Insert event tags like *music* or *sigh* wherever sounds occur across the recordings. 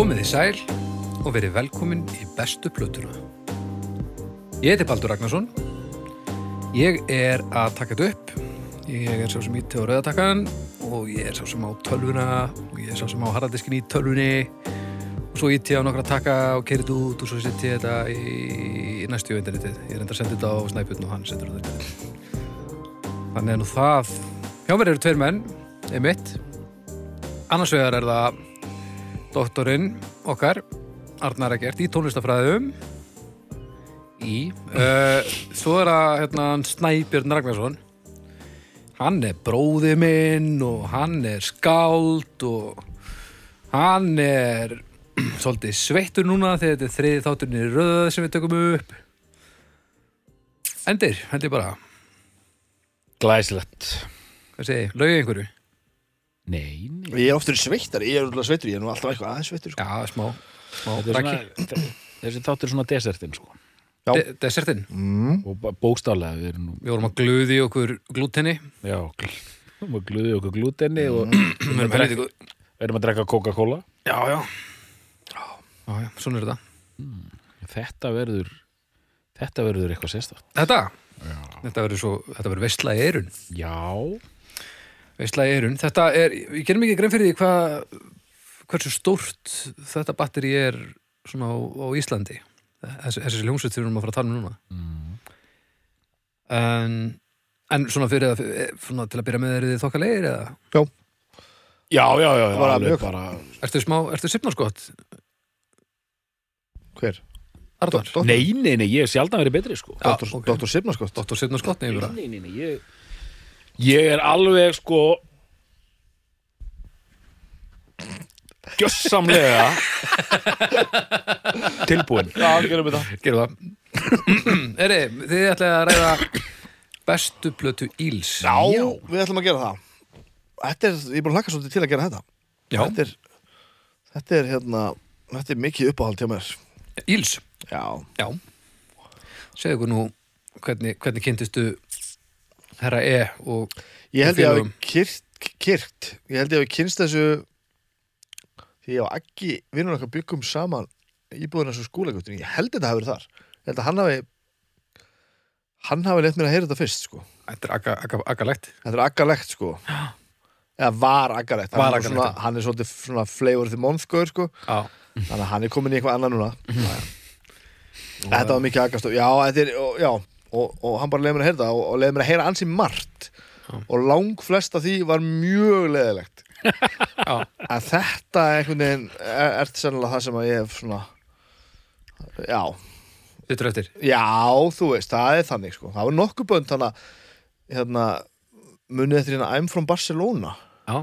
Komið í sæl og verið velkomin í bestu plötuna. Ég heiti Baldur Ragnarsson. Ég er að taka þetta upp. Ég er sá sem ítti á rauðatakkan og ég er sá sem á tölvuna og ég er sá sem á haraldiskin í tölvunni og svo ítti ég á nokkra taka og kerið út og svo setti ég þetta í, næstu internetið. Ég er enda að senda þetta á snæputn og hann setur þetta. Þannig að nú það... Hjá mér eru tveir menn, einmitt. Annars vegar er það doktorinn okkar, Arnar Egert, í tónlistafræðum. Í uh, svo er það hérna, Snæbjörn Ragnarsson. Hann er bróði minn og hann er skáld og hann er *clears throat* svolítið sveittur núna þegar þetta er þriði þátturinn í röð sem við tökum upp. Endir, ég bara. Glæsilegt. Hvað segi, lögðu einhverju? Nei, nei. Ég er oftur sveittari, ég er alltaf sveittur, ég er nú alltaf eitthvað aðeins sveittur sko. Já, smá, smá er svona, Þessi þáttur er svona desertin sko. Já. De Desertinn, mm. Og b- bókstaflega Við erum nú við vorum að glöði okkur glútenni. Já, gl- og gluði okkur glútenni og Við erum við erum að drekka Coca-Cola. Já, já. Já, já, svona er þetta. Þetta verður Þetta verður eitthvað sérstætt Þetta? Þetta verður svo, þetta verður veistla í eirun Já, Veistla í eirun, þetta er, ég gerum ekki grein fyrir því hvað hversu stórt þetta batteri er svona á, á Íslandi. Þessi, þessi hljómsveit sem við erum að fara að tala um núna. Mm. en, en svona fyrir að svona til að byrja með er þið þokkalegir eða? Já, já, já, já Bara alveg mjög. bara, ertu smá, ertu sipnarskott Hver? Doktor- Nei, nei, nei, ég hef sjaldan verið betri sko. Já, Doktor, ok. Doktor Sipnaskott Dóttor sipnarskott, nei, bara Nei, nei, nei, ég Ég er alveg sko Gjössamlega Tilbúin Já, gerum við það. Gerum það. *clears throat* Eri, þið ætlaði að ræða bestu plötu Íls. Já, við ætlum að gera það. Þetta er, ég er búin að hlaka svolítið til að gera þetta. Já. Þetta er, þetta er hérna Þetta er mikið uppáhald hjá mér. Íls? Já, Já. Segðu okkur nú hvernig, hvernig kynntistu herra E og ég held ég að kyrt, kyrt Ég held ég að kynst þessu Því ég á ekki vinnur okkar byggum saman íbúðina svo skúlegutin Ég held þetta hafi verið þar. Ég held að hann hafi Hann hafi leitt mér að heyra þetta fyrst sko. Þetta er agalegt Þetta er aggalegt sko. Eða var aggalegt. Var Hann aggalegt. Hann er svolítið svona flavor of the month gaur sko. Já, Þannig að hann er komin í eitthvað annað núna. Mhm. Þetta var mikið aggast Já, þetta er, og, já og, og hann bara leiði mér að heyra það og, og leiði mér að heyra ansi margt. Og lang flest af því var mjög leðilegt *laughs* já, en þetta einhvern veginn er, er sennilega það sem að ég hef svona já, þetta er eftir. Já, þú veist það er þannig sko, það var nokkuð bönd þannig að hérna, munið eftir hérna I'm from Barcelona. Já,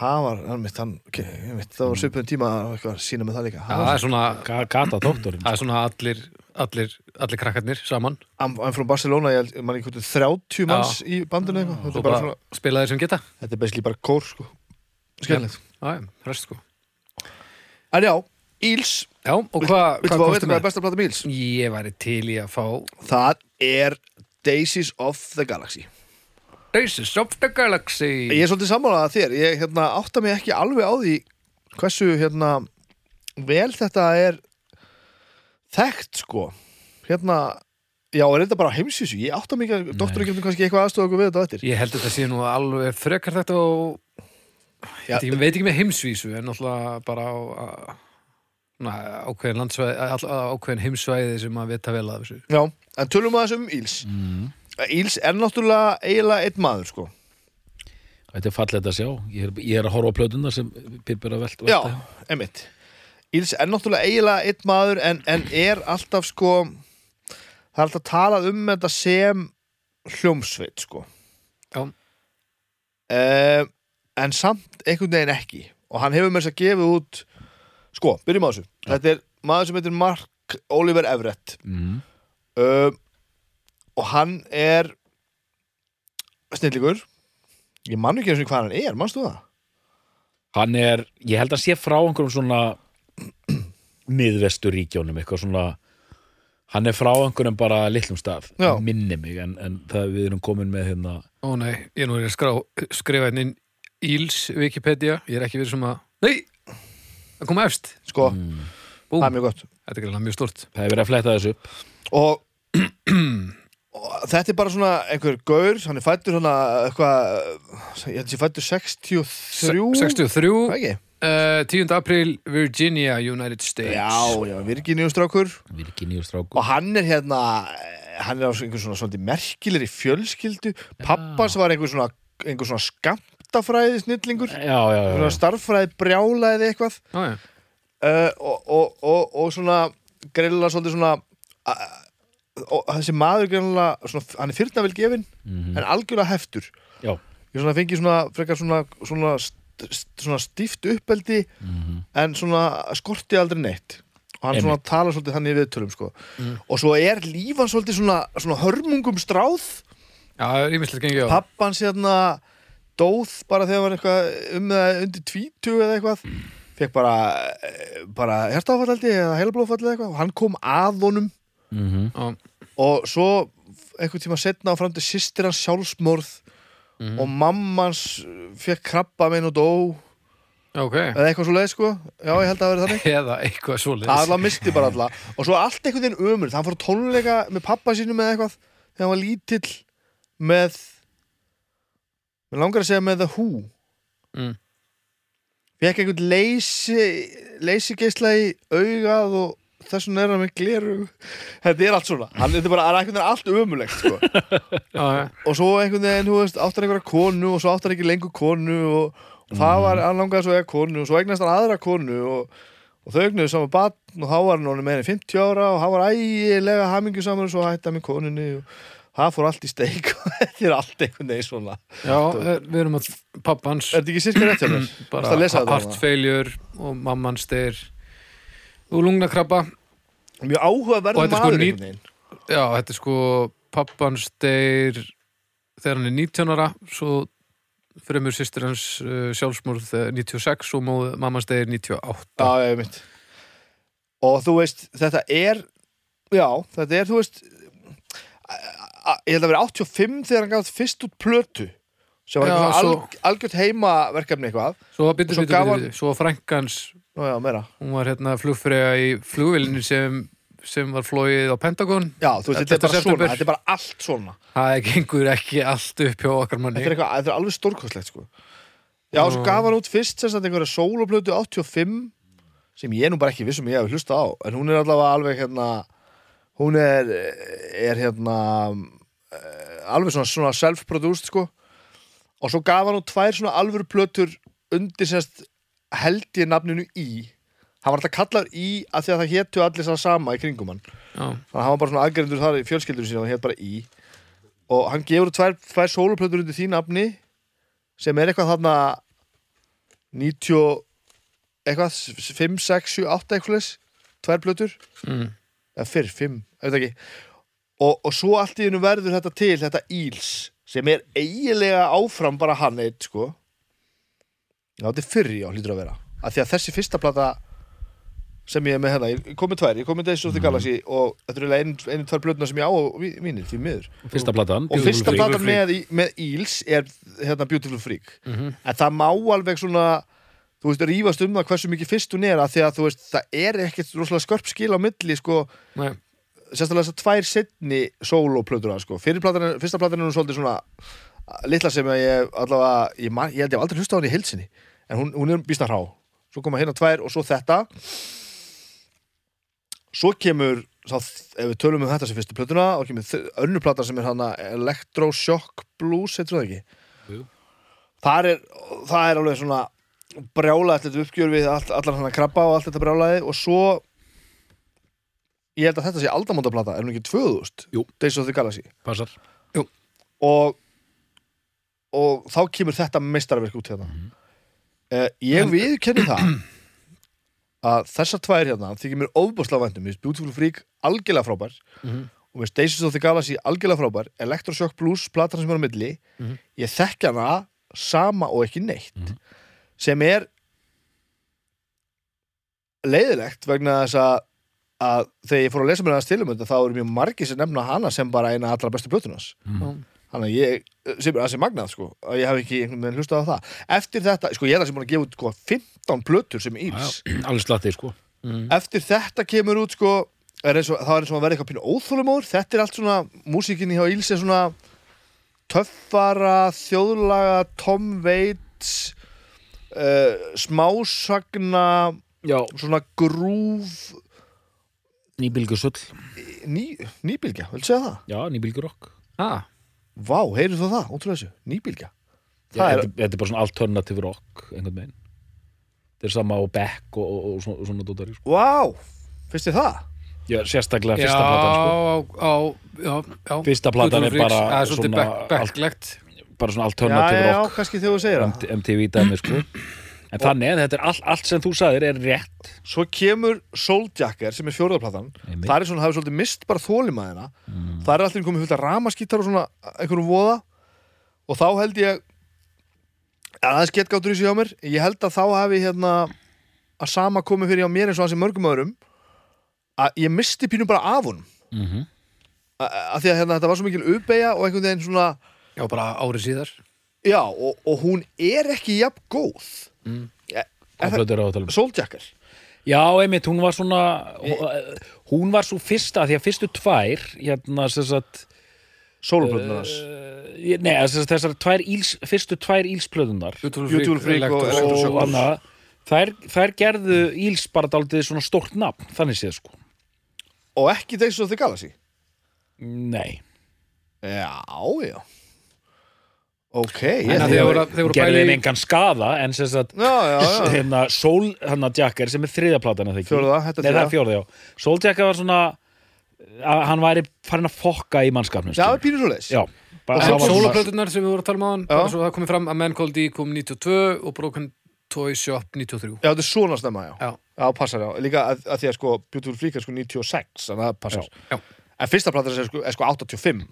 það var, mitt, hann, okay, veit, það var svipum tíma að eitthvað sína með það líka. Já Það það var er svona Ga- Gata doktorinn það er svona allir, allir, allir krakkarnir saman. I'm, I'm from Barcelona, ég held- man ekki hvort 30 manns í bandinu eitthvað. Þetta er bara svona, spila þeir sem geta. Þetta er basically bara kór sko. Skemmilegt Já, já, rest sko. En já, Íls, Já, og hvað viltu hva fá að vita hvað er með? besta plata með Íls? Ég væri til í að fá það er Daisies of the Galaxy. Races of the Galaxy. Ég er svolítið sammálað að þér, ég hérna, átta mig ekki alveg á því hversu hérna vel þetta er þekkt sko hérna Já, er þetta bara á heimsvísu? Ég átta að doktorinn getur kannski eitthvað aðstofa okkur við þetta eftir. Ég held að þetta sé nú alveg frekar þetta og Já, ég veit ekki með heimsvísu en náttúrulega bara á á- na, ákveðin landsvæði ákveðin heimsvæði sem að vita vel að þessu Já, en tölum að þessum Íls. mm. Íls er náttúrulega eiginlega einn maður, sko. Þetta er fallegt að sjá Ég er, ég er að horfa á plötuna sem Pippi er að velta Já, einmitt. Íls er náttúrulega eiginlega einn maður en, en er alltaf, sko, það er alltaf talað um þetta sem hljómsveit, sko. Já. Uh, en samt einhvern veginn ekki. Og hann hefur með þess að gefa út, sko, byrjum á þessu. Þetta er maður sem heitir Mark Oliver Everett. mm. uh, og hann er snillingur ég man ekki eins og hvað hann er, manstu það? Hann er, ég held að sé frá einhverjum svona miðvesturíkjónum, eitthvað svona hann er frá einhverjum bara litlum stað, Já. minni mig en, en það við erum komin með hérna Ó nei, ég er nú er að skrá, skrifa hérna inn Íls Wikipedia, ég er ekki verið sem að Nei, að koma efst sko, Mm. Búm. það er mjög gott Þetta er greinlega mjög stort Það er verið að fletta þessu upp og, og þetta er bara svona einhver gaur, hann er fættur svona eitthvað, ég held að sé fættur 63 63 Hvað ekki? Uh, 10. apríl Virginia, United States Já, já, Virginíu strákur Virginíu stráku og hann er hérna hann er á einhver svona svolítið merkilegri fjölskyldu pappans var einhver svona einhver svona skamtafræði snillingur Já, já, já, svona já. starffræði brjála eða eitthvað Já, já. uh, og, og, og, og svona greinilega svolítið svona uh, og þessi maður greinilega svona, hann er fyrna vel gefin Mhm. en algjörlega heftur Já. ég svona fengi svona frekar svona, svona, svona stíft uppeldi Mhm. en svona skorti aldrei neitt og hann svona Einmitt. talar svolítið þannig í viðtölum sko. Mm. og svo er lífan svolítið svona, svona hörmungum stráð Já, það er ímyndilegt gengið á pappans hérna dóð bara þegar hann var eitthvað um eða undir tvítu eða eitthvað fekk bara, bara hertáfallaldi eða heilablófall eða eitthvað og hann kom að honum Mhm. Já, og svo einhvern tíma setna á fram til sýstir hans sjálfsmorð mhm. og mammans fekk krabba minn og dó. Já, ok. Eða eitthvað svo leið sko. Já ég held að það verið þannig. *laughs* Eða eitthvað svoleiðis. Alla misti bara alla. Og svo allt einhvern veginn ömur hann fór á tónleika með pappa sínum eða eitthvað þegar hann var lítill með mér langar að segja með The Who. Mm. fekk einhvern leysi leysi geisla í augað og þessum er hann með gleru þetta er allt svona. Hann er bara hann er allt ömulegt sko. *laughs* Og svo einhvern veginn þú veist, áttar einhverja konu og svo áttar ekki lengur konu og, og það var hann langaði svo eða konu og svo eignast hann aðra konu og, og þau eignuðu saman batn og þá var hann orðinn meira en 50 ára og hann var ægilega hamingju saman og svo hætti hann með konunni og það fór allt í steik. Og *laughs* þetta er allt einhvern veginn svona. Já eh, við erum að pappans er þetta ekki sirka rétt hjá mér? bara heart failure og mamman styr og lungnakrabba mjög áhugaverð er sko maður ný- einhvern veginn. Já, þetta er sko pappan styr þegar hann er 19 ára svo fremur sýstir hans uh, sjálfsmórð þegar 96 og móð, mamman styr 98 Já, ég veit. Og þú veist, þetta er Já, þetta er, þú veist Ég held að vera 85 þegar hann gaf fyrst út plötu sem var Já, svo- alg, algjört heimaverkefni eitthvað. Svo Svo byttu, gaf svo var frænkans Nú já, meira. Hún var hérna flugfrega í flugvélinu sem, sem var flóið á Pentagon. Já, þú veist, þetta er bara september. svona, þetta er bara allt svona. Það gengur ekki allt upp hjá okkar manni. Þetta er, eitthvað, þetta er alveg stórkostlegt, sko. Já, og svo gaf hann út fyrst sem sagt einhverja sóloplötu 85 sem ég nú bara ekki vissum ég hef hlusta á. En hún er allavega alveg hérna hún er, er hérna eh, alveg svona, svona self-produced sko. Og svo gaf hann út tvær svona alvöru plötur undir semst held ég nafninu í. Hann var alltaf kallar í að því að það hétu allir það sama í kringum hann. Já, þannig að hann var bara svona aðgerindur þar í fjölskyldur sína og hétt bara í. Og hann gefur tvær, tvær sóluplötur undir því nafni sem er eitthvað þarna 90 og- eitthvað 5, 6, 7, 8 eitthvað tvær plötur, mm. eða fyrr, 5 ég veit ekki. Og, og svo allt í hennu verður þetta til þetta Íls sem er eiginlega áfram bara hann eitt sko já þetta er fyrr já hlýtur að vera. Af því að þessi fyrsta plata sem ég er með hérna, ég kom með tvær ég kom með Days of the Galaxy og þetta er eiginlega einu, einu tvær plötuna sem ég á og mínir því miður. Fyrsta platan og fyrsta platan með, með Íls er hérna Beautiful Freak. Mm en það má alveg svona þú veist, rífast um það hversu mikið fyrst hún er að því að þú veist, það er ekkert rosalega skörp skil á milli, sko, Nei, sérstaklega þessar tvær setni soloplötur sko. Fyrir platan, er- fyrsta platan er hún svolítið svona litla sem ég allavega, ég, man, ég held ég hef aldrei hlusta á hann í heilsinni en hún, hún er býsta hrá. Svo koma hérna tvær og svo þetta. Svo kemur sá, ef við tölum um þetta sem fyrstu plötuna og kemur önnur plata sem er hana Electroshock Blues, heitir það ekki? Jú. þar er, það er alveg svona brjála þetta uppgjör við all, allan hann að krabba og allt þetta brjálaði. Og svo ég held að þetta sé aldamótaplata, er hún ekki 2000 Jú. Days of the Galaxy? Passar. Og og þá kemur þetta meistarverk út hérna Mhm. uh, ég En- viðkenni það að þessar tvær hérna þykir mér ofbúslega væntum, mér finnst Beautiful Freak algjörlega frábær Mhm. og finnst Days of the Galaxy algjörlega frábær Electroshock Blues, platan sem er á milli Mhm. ég þekki hana sama og ekki neitt Mhm. sem er leiðilegt vegna þess að að þegar ég fór að lesa mér um þetta þá eru mjög margir sem nefna hana sem bara eina allra bestu plötunars Mhm. Þannig að ég, sem er að sem magnað sko að ég hef ekki einhvern veginn hlustað á það. Eftir þetta, sko ég er það sem búin að gefa út sko 15 plötur sem Íls *clears throat* alveg slatti sko. Eftir þetta kemur út sko er eins og, það er eins og að vera eitthvað pínu óþólumóður Þetta er allt svona, músíkinni hjá Íls er svona töffara, þjóðlaga, Tom Waits uh, smásagna já, svona grúf nýbylgusull ný, nýbylgja, viltu segja það? já, nýbylgurokk ah, Vá, heyrðu þú það, ótrúlega þessu, Já, er, þetta, er bara svona alternative rock einhvern veginn. Þetta er sama á Beck og, og, og svona, svona dótari sko. vá, finnst þið það? já, sérstaklega já, fyrsta platan sko. á, á, já, já. Fyrsta platan er bara er svolítið svona bekklegt bara svona Já, alternative já, rock. kannski þegar þú segir það. MT- MTV dæmi sko. En þannig að þetta er all, allt sem þú sagðir er rétt. Svo kemur Souljacker sem er fjórðarplatan Einmitt. Það er svona, hafið svolítið mist bara þólimaðina mm. Það er alltaf komið fullt að ramaskítar og svona einhverjum voða. Og þá held ég að það er skettgáttur í sig hjá mér. Ég held að þá hafi hérna að sama komið fyrir hjá mér eins og hans í mörgum öðrum að ég misti pínu bara af honum. Mm -hmm. að því að hérna, þetta var svo mikil uppeyja og einhvern veginn svona já, bara árið síðar. Já, og, og hún er ekki jafn góð Mm. Að tala um. Souljacker. Já, einmitt, hún var svona hún var svo fyrsta því að fyrstu tvær hérna sem sagt Sóluplötunar hans. uh, nei, þessar, þessar tvær íls, fyrstu tvær ílsplöðunar Beautiful Freak og- og- og þær, þær gerðu íls bara daldið svona stórt nafn, þannig séð sko. Og ekki Days of the Galaxy? Nei, Já, já Ok, ég En að því þeir að voru- þeir voru gerðu bæði- þeim engan skada en sem sagt hérna Soul, hérna Jacker sem er þriðja platan eða ekki? Er fjórða, já. Soul Jacker var svona að hann væri farin að fokka í mannskapnum Já, pínur svo bara, Og Sólaplötunar sem við vorum að tala um á hann Já. bara svo það komið fram að Man Called E kom 92 og Broken Toy Shop 93 Já, þetta er svona snemma, já. Já. Passar, já. Líka að, að því að sko Beautiful Freak er sko 96 Þannig að það passar. Já. En fyrsta platan er sko, er sko 85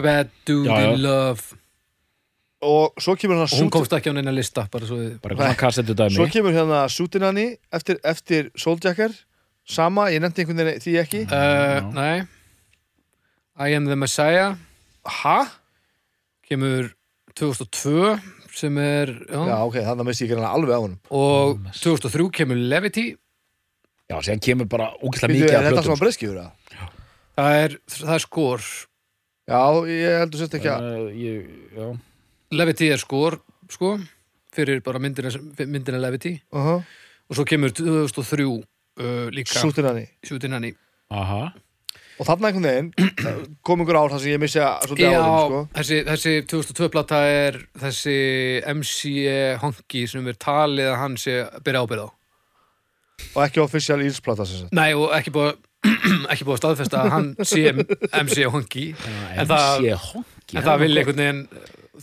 Bad Dude in Love Og svo kemur hann og hún komst ekki á neina lista bara svo bara dæmi? Svo kemur hérna Sutinani eftir, eftir Souljacker. Sama, ég nefndi einhvern veginn því ekki. Uh, Nei. I Am the Messiah. Ha? kemur 2002 sem er já, Já, ok, þannig að misti ég greinlega alveg á honum. Og 2003 kemur Levity. Já, síðan kemur bara Býtu, mikið Er af þetta svona breyskjur, eða? það er, það er skor. Já, ég heldur sérst ekki að uh, ég, já. Levity er skor sko, fyrir bara myndina, myndina Levity. Uh -huh. og svo kemur 2003 uh, líka. Aha. Og þarna einhvern veginn *clears throat* kom einhver ár þar sem ég missi að svolítið á Já, honum, sko. þessi, þessi 2002 plata er þessi MC Honky sem er talið að hann sé að byrja ábyrð á. Og ekki official ílsplata Nei, og ekki búið *clears throat* ekki búið að staðfesta að hann sé MC Honky. En það- MC Honky en það vil einhvern veginn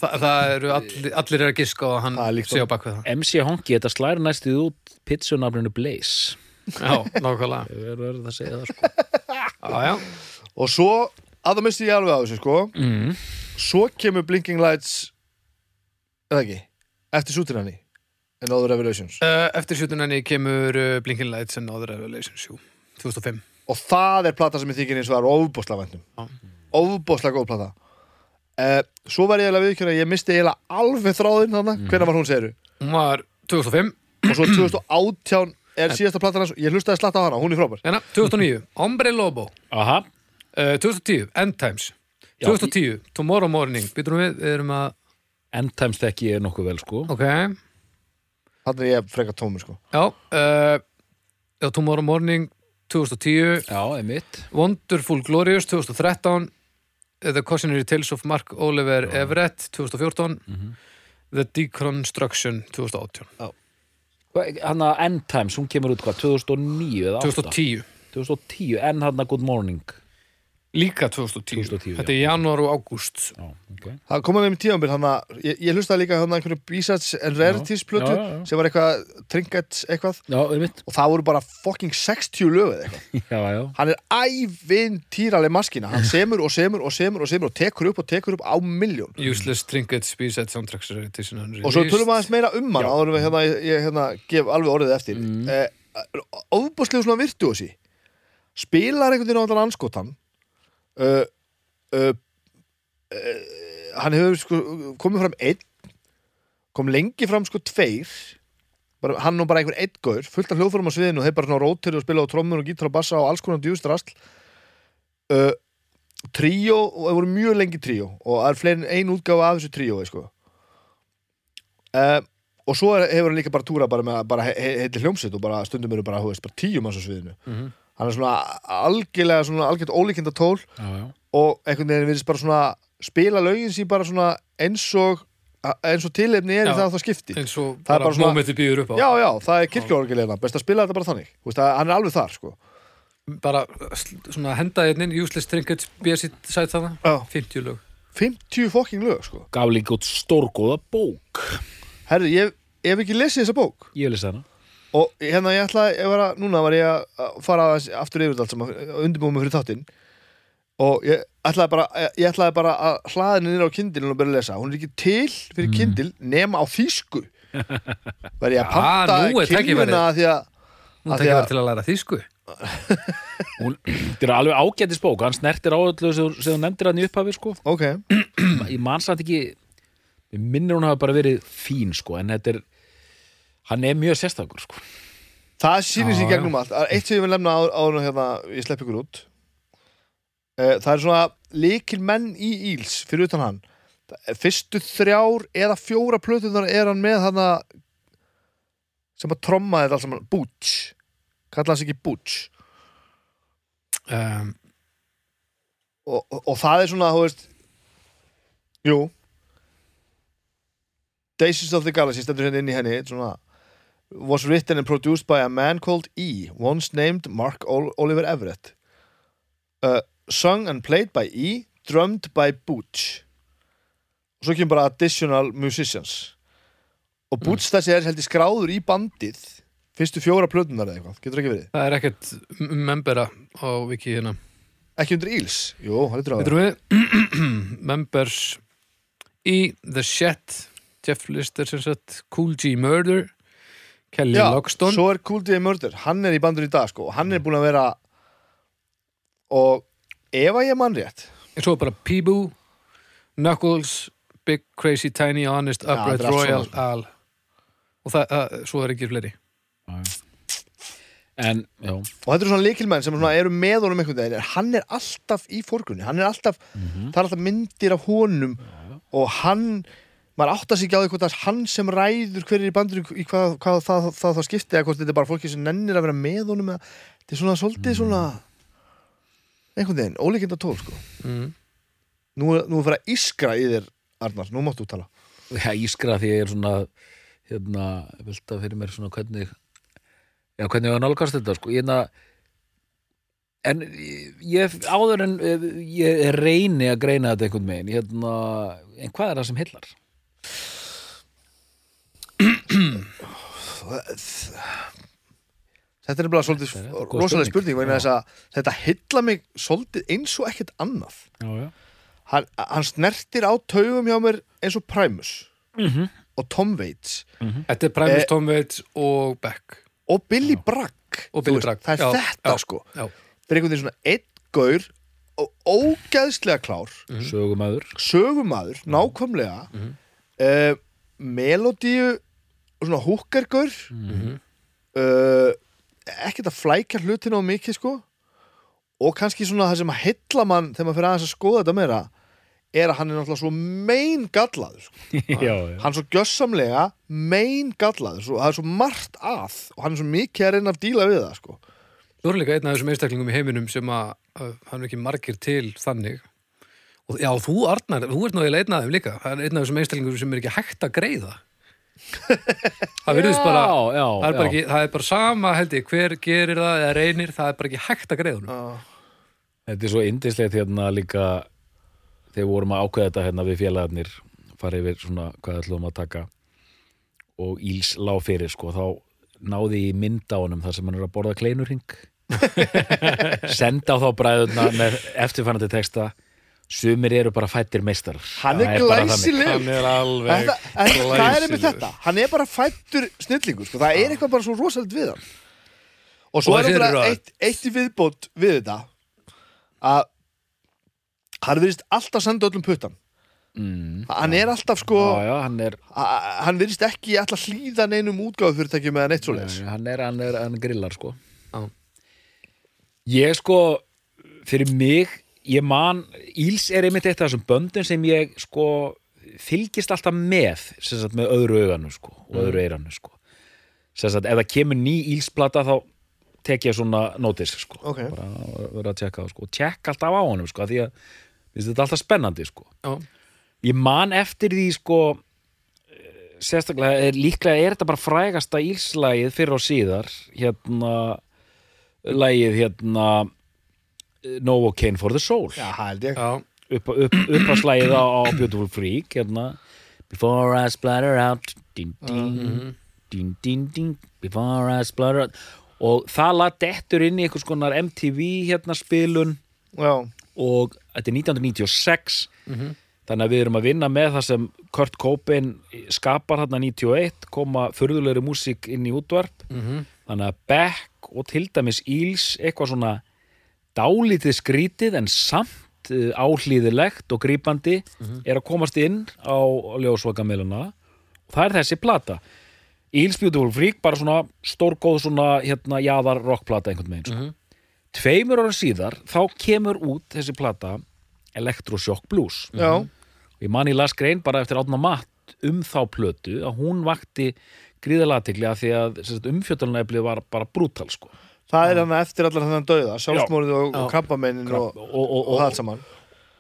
það, það eru allir, allir er að giska á að hann sé á og- bakvið það. MC Honky, þetta slæri næstuð út pitsunafninu Blaze. Já, nákvæmlega. Ég verður að segja það sko. Já, já, Og svo, að það misti ég alveg á þessu, sko. Mm. Svo kemur Blinking Lights eða ekki, eftir Sutinani and Other Revelations. Uh, Eftir Sutinani kemur uh, Blinking Lights and Other Revelations jú, 2005 og það er plata sem ég þykir eins og það er ofbóðslega væntum Já. ofbóðslega góð plata uh, Svo var ég alveg viðkjörn að ég misti eiginlega alveg þráðinn þarna, mm. hvenær var hún segiru Hún var 2005 og svo 2018 er síðasta platan hans. Ég hlustaði slatt á hana, hún er frábær. Hérna, 2009, Hombre Lobo. Aha, uh, 2010, End Times. Já, 2010, Tomorrow Morning. Býtum við, við erum að End Times þekki ég nokkuð vel sko. Ok, þannig er ég frekar tómur sko. Já uh, Já, Tomorrow Morning 2010 já, einmitt. Wonderful Glorious 2013 The Cautionary Tales of Mark Oliver Everett 2014 The Deconstruction 2018 hann að End Times, hún kemur út hvað 2009 eða 8 2010 2010, en hann að Good Morning Líka 2010, 2010, Þetta er janúar og ágúst. Já, ok. Það kom að við með tíðanbyrð hann að ég, ég hlustaði líka hann að einhverju B-sides and rarities plötu Já, já, já. sem var eitthvað trinket eitthvað. Já, einmitt. Og það voru bara fucking 60 lög eða eitthvað. *laughs* Já, já, hann er ævintýraleg maskina hann semur og semur og semur og semur og tekur upp og tekur upp á miljón Useless Trinkets B-Set Soundtracks Edition og svo tölum við aðeins meira um hann áður en við hérna, ég, ég hérna, gef alveg orðið eftir. Mm. eh, uh, uh, hann hefur sko komið fram einn kom lengi fram sko tveir. Bara, hann og bara einhver einn gaur fullt af hljóðfórum á sviðinu og þeir bara svona rótir og spila á trommur og gítar og bassa og alls konar djústrasl uh, tríó og það voru mjög lengi tríó og það er fleiri en ein útgáfa af þessu tríói sko. Og svo hefur hann líka bara túra bara með bara he he heitir hljómsveit og bara stundum eru bara, þú veist, bara tíum á sviðinu. Mhm. Hann er svona algjörlega svona algjört ólíkinda tól já, já. og einhvern veginn virðist bara svona spila lögin sín bara svona eins og eins og tilefni er í Já. það að það skipti. eins og Það bara, mómenti býður upp á. Já, já, það er kirkjóorgilegna, best að spila þetta bara þannig. Þú veist, að hann er alveg þar, sko. Bara svona henda hérna inn useless trinkets bjöðsitt sætt já. 50 lög. 50 fokking lög, sko. Gaf líka út stórgóða bók. Herri, ég hef ekki lesið þessa bók. Ég lesa hana og hérna ég ætla, ég var að, núna var ég að fara aftur yfir allt saman undirbúið mig fyrir þáttinn. Og ég ætlaði bara, ég ætlaði bara að hlaða henni niður á kindilin og byrja að lesa. Hún er ekki til fyrir kindil nema á þýsku. *laughs* Verð ég að panta tækifærið. kilvuna því að tekja að- verið til að læra þýsku. *laughs* Hún, þetta er alveg ágætis bók hann snertir á öllu sem þú- nefndir hann í upphafi sko. ok, ég man samt ekki minnir hún hafa bara verið fín sko, en þetta er hann er mjög sérstakur sko. það sýnir sér gegnum allt. Er eitt sem ég vil lemna á, á hérna, ég slepp ykkur út. Eh, það er svona líkil menn í Íls fyrir utan hann. Fyrstu þrjár eða fjóra plötunar er hann með hann sem að tromma þetta alls saman. Butch, kalla hans ekki Butch. Um, og, og, og það er svona, þú veist jú. Daisies of the Galaxy stendur hérna inn í henni svona, was written and produced by a man called E once named Mark Ol Oliver Everett. Uh, sung and played by E drummed by Butch. Og svo kemur bara additional musicians. Og Butch þessi er heldur skráður í bandið. Fyrstu fjóra plötunar eða eitthvað, getur ekki verið? Það er ekkert membera á wiki hérna. Ekki undir Íls, jú, það er dráður Veitum við? *clears throat* Members í The Shed. Jeff Lister sem sagt Cool G Murder Kelly Logston svo er Cool D. Murder, hann er í bandur í dag sko, og hann er búin að vera og ef að ég mann rétt en svo er bara Peeboo Knuckles Big Crazy Tiny Honest Upright allt Royal. Al. Og það, að, svo er ekki fleiri. En já, og þetta eru svona líkilmenn sem svona eru með honum einhvern veginn, en hann er alltaf í fórgrunni, hann er alltaf það er alltaf myndir af honum. Og hann, maður áttar sig ekki á því hvort það er hann sem ræður hver er í bandinu í hvað, hvað það, það, það skipti eða hvort þetta er bara fólki sem nennir að vera með honum eða, þetta er svona svolítið svona einhvern veginn, ólíkinda tól sko mm. nú, er- nú er fyrir að ískra í þér Arnar, nú máttu tala já, ískra því ég er svona hérna, velta fyrir mér svona hvernig já, hvernig ég var nálgast þetta sko, ég hérna en ég áður en ég reyni að greina þetta einhvern megin hérna, en hvað er það sem hillar? Þetta er bara svolítið rosalega spurning. þetta hylla mig svolítið eins og ekkert annað. Já, já. hann, hann snertir á taugum hjá mér eins og Primus Mhm. og Tom Waits. Þetta er Primus, Eh, Tom Waits og Beck. og Billy Bragg og Billy veist, Bragg. Það er Já, þetta já, sko. já. það er einhvern veginn svona einn gaur og ógæðslega klár. Sögumæður sögumadur, nákvæmlega uh, melodíu og svona húkkergaur Mhm. uh, ekkert að flækja hlutina á mikið sko og kannski svona það sem að hylla mann þegar maður fyrir aðeins að skoða þetta meira er að hann er náttúrulega svo mein gallaður sko. *laughs* já, já. hann er svo gjössamlega mein gallaður svo, það er svo margt að og hann er svo mikið að reyna að díla við það sko. Svo er líka einn af þessum einstaklingum í heiminum sem að uh, hann er ekki margir til þannig og já, þú Arnar, þú ert náðilega einn af þeim líka. Það er einn af þessum einstaklingum sem er ekki hægt að greiða. *laughs* Það virðist bara já, já, það er bara, ekki, það er bara sama held ég, hver gerir það eða reynir, það er bara ekki hægt að greiða honum. Þetta er svo indislegt hérna líka þegar við vorum að ákveða þetta hérna við félagarnir farið yfir svona hvað ætlum að taka og Íls lá fyrir sko. Þá náði ég mynd á honum þar sem hann er að borða kleinurring *laughs* senda á þá bræðuna með eftirfannandi texta sumir eru bara fættir meistar hann er glæsileg hann er alveg Þetta, en, það er glæsilegur. þetta, hann er bara fættur snillingur, sko. það er eitthvað bara svo rosalit við hann og svo Og er rödd. eitt, eitt í viðbót við þetta að hann virðist alltaf senda öllum puttan mm. hann er alltaf sko já, já, hann er, hann virðist ekki alltaf hlýða neinum útgáfufyrirtækjum eða neitt svoleiðis hann er, hann er, hann grillar sko Já. ég sko fyrir mig, ég man Íls er einmitt eitt af þessum böndum sem ég sko fylgist alltaf með sagt með öðru auganu sko og öðru eiranu sko. Sagt ef það kemur ný Ílsplata þá tek ég svona nótis sko. Ok. bara vera að tjekka það sko og tjekka alltaf á honum sko því að þetta alltaf spennandi sko. Já, ég man eftir því sko eh, sérstaklega er, líklega er þetta bara frægasta ílslægið fyrir og síðar hérna lægið hérna eh, Novocaine for the Soul. Já, held ég. Já, upp, upp, upp að slægið á, Beautiful Freak hérna. Before I splatter out din, din, din, din, din, Before I splatter out. Og það lag dettur inn í einhvers konar MTV hérna spilun. Já, og þetta er 1996 þannig að við erum að vinna með það sem Kurt Cobain skapar hérna 91 koma förðulegri músík inn í útvarp. Þannig að Beck og til dæmis Íls eitthvað svona dálítið skrítið en samt uh, áhlýðilegt og grípandi er að komast inn á ljósvakamiluna og það er þessi plata. Íls Beautiful Freak bara svona stórgóð svona hérna jaðar rockplata einhvern veginn sko. tveimur ára síðar þá kemur út þessi plata Electroshock Blues. Já, ég man í las grein bara eftir átna matt um þá plötu að hún vakti gríðalatikli að því að umfjöldunarneflið var bara brútal sko. Það er hann eftir allar þennan dauða sjálfsmórið og, og krabbamennin og, og, og, það saman.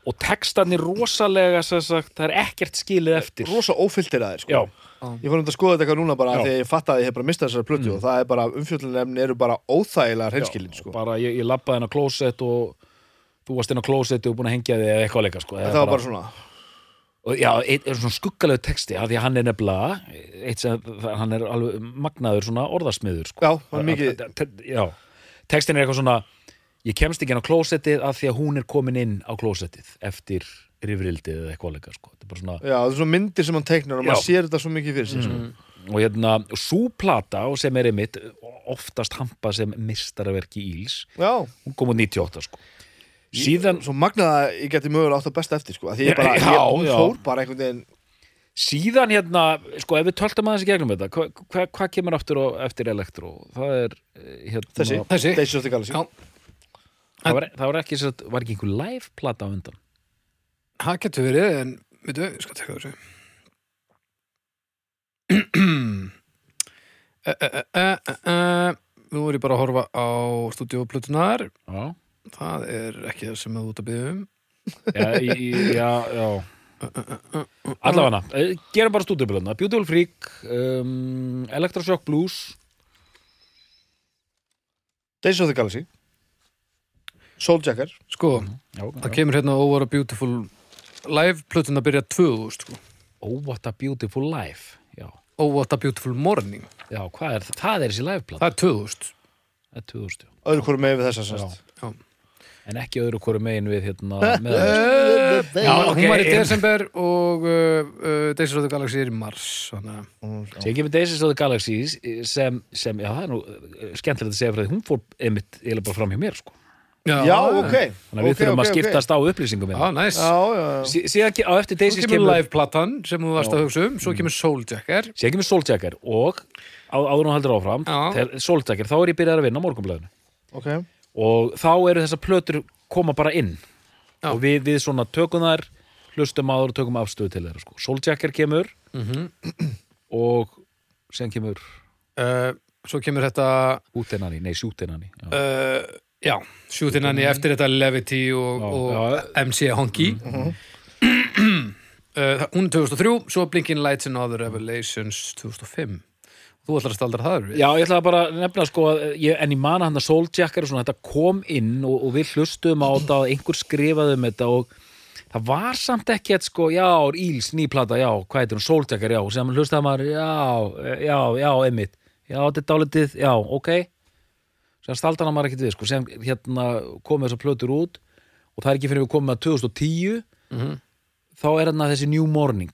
og textarnir rosalega sem sagt, það er ekkert skilið eftir. Rosa ófylltir að þeir sko. Ég fór um að skoða þetta eitthvað núna bara þegar ég fatt að ég hef bara mistað þessari plötu og það er bara umfjöldunarefni eru bara óþægilega hreinskilin sko. bara ég, ég labbaði inn á klósett og þú varst á klósett og búin að hengja þig eða eitthvað leika sko. En það var bara svona og, já, eitt er svona skuggalegu texti af því að hann er nefnilega eitt sem, hann er alveg magnaður svona orðasmiður sko. Já, hann er mikið- já, textin er eitthvað svona ég kemst ekki inn á klósettið af því að hún er komin inn á klósettið eftir rifrildið eða eitthvað leika sko. þetta er bara svona Já, það er svona myndir sem hann teiknar og maður sér þetta svo mikið fyrir sig sko. og hérna, súplata sem er einmitt oftast hampa sem mistaraverki Íls Já, hún kom úr 98 sko. Síðan, svo magnaða ég geti mögulega átt að besta eftir sko. að Því ég bara, Já, ég, fór bara einhvern veginn síðan hérna sko ef við töltum aðeins í gegnum þetta hvað hva, hva kemur aftur og eftir elektro? Það er eh, hérna Þessi, Þessi. Já. það var, það var ekki satt, var ekki einhver live plata á undan? Það getur verið en veitu, ég skal teka þessu. *clears throat* Eh, eh, eh, Nú er ég bara að horfa á stúdíóplutunar já, það er ekki það sem þú út að byggja um. Já, í, já, já. allavega uh, gerum bara stúdíubiluna Beautiful Freak um, Electroshock Blues. Days of the Galaxy. Souljacker Sko, já, það kemur hérna Over a Beautiful Live plötun að byrja 2000 sko. oh what a beautiful life já, Oh What a Beautiful Morning. Já hvað er það? Það er þessi live plata? Það er 2000 það er 2000 já. öðru hvorum með við þessa sérst Já. En ekki öðru hvoru megin við hérna *laughs* með Já, hún var í desember og uh, uh, Days of the Galaxy er í mars að Sér ekki með Daisies of the Galaxies sem, sem, já, það er nú eh, skemmtilegt að segja frá því, hún fór einmitt eiginlega bara fram hjá mér, sko. Já, ok. Þannig að við Ok, þurfum ok, að skiptast á upplýsingum Já, hérna. næs Já, já, já. Sí- Síðan á eftir Svo Daisies kemur kemur, live-platan sem þú varst Já. að hugsa um Svo kemur Souljacker síðan kemur Souljacker og á, áður hún heldur áfram, Já. Souljacker, þá er ég byrjað að vinna á morgunblæðinu Ok, og þá eru þessar plötur koma bara inn Já. og við, við svona tökum þær hlustum áður og tökum afstöðu til þeirra, sko. Souljacker kemur mm *clears throat* og síðan kemur uh, Svo kemur þetta útennani, nei, sjútennani. Já. uh, Já, sjútinanni eftir þetta Levity og, Já, og. MC Honky uh, Hún er 2003 Svo Blinking Lights and Other Revelations 2005 Þú ætlar að staldra það við? Já, ég ætla bara að nefna sko að ég, en ég man að hann að Souljacker og svona, þetta kom inn og, og við hlustum á þetta og einhver skrifaði um þetta og það var samt ekki að sko, já, Íls, nýplata, já, hvað heitir hún, Souljacker, já, og sem hlustaði maður, já, já, já, einmitt, já, þetta er dálítið, já, ok, sem staldana maður ekkert við, sko, sem hérna komið þessar plötur út og það er ekki fyrir við komið að 2010, Mhm. þá er hérna þessi New Morning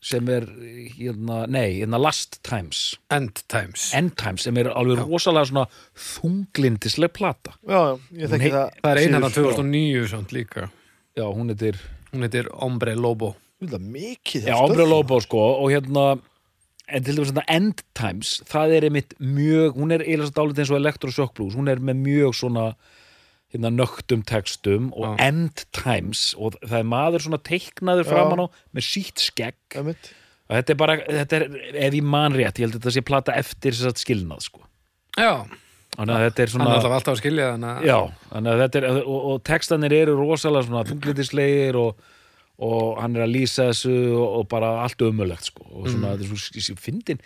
sem er, hérna, nei, hérna Last Times. End Times. End Times sem er alveg rosalega svona þunglindisleg plata. Já, já, ég þekki það. Það er einan af síður. 2009 samt líka. Já, hún heitir Hún heitir Ombre Lobo. Er mikið Já, Ombre. Lobo sko og hérna en til dæmis þetta End Times það er einmitt mjög, hún er eiginlega svo dálítið eins og Electroshock Blues, hún er með mjög svona hérna nögtum textum og Já. End Times og það er maður svona teiknaður Já. framan á með sítt skegg. Og þetta er bara, þetta er, ef ég man rétt ég held að þetta sé plata eftir þess að skilnað sko. Já, þannig að þetta er svona er alltaf alltaf að skilja þannig að Já, þannig að þetta er og, og textanir eru rosalega svona þunglitislegir og, og hann er að lýsa þessu og, og bara allt umulegt sko. og svona, þetta er svo, svo fyndin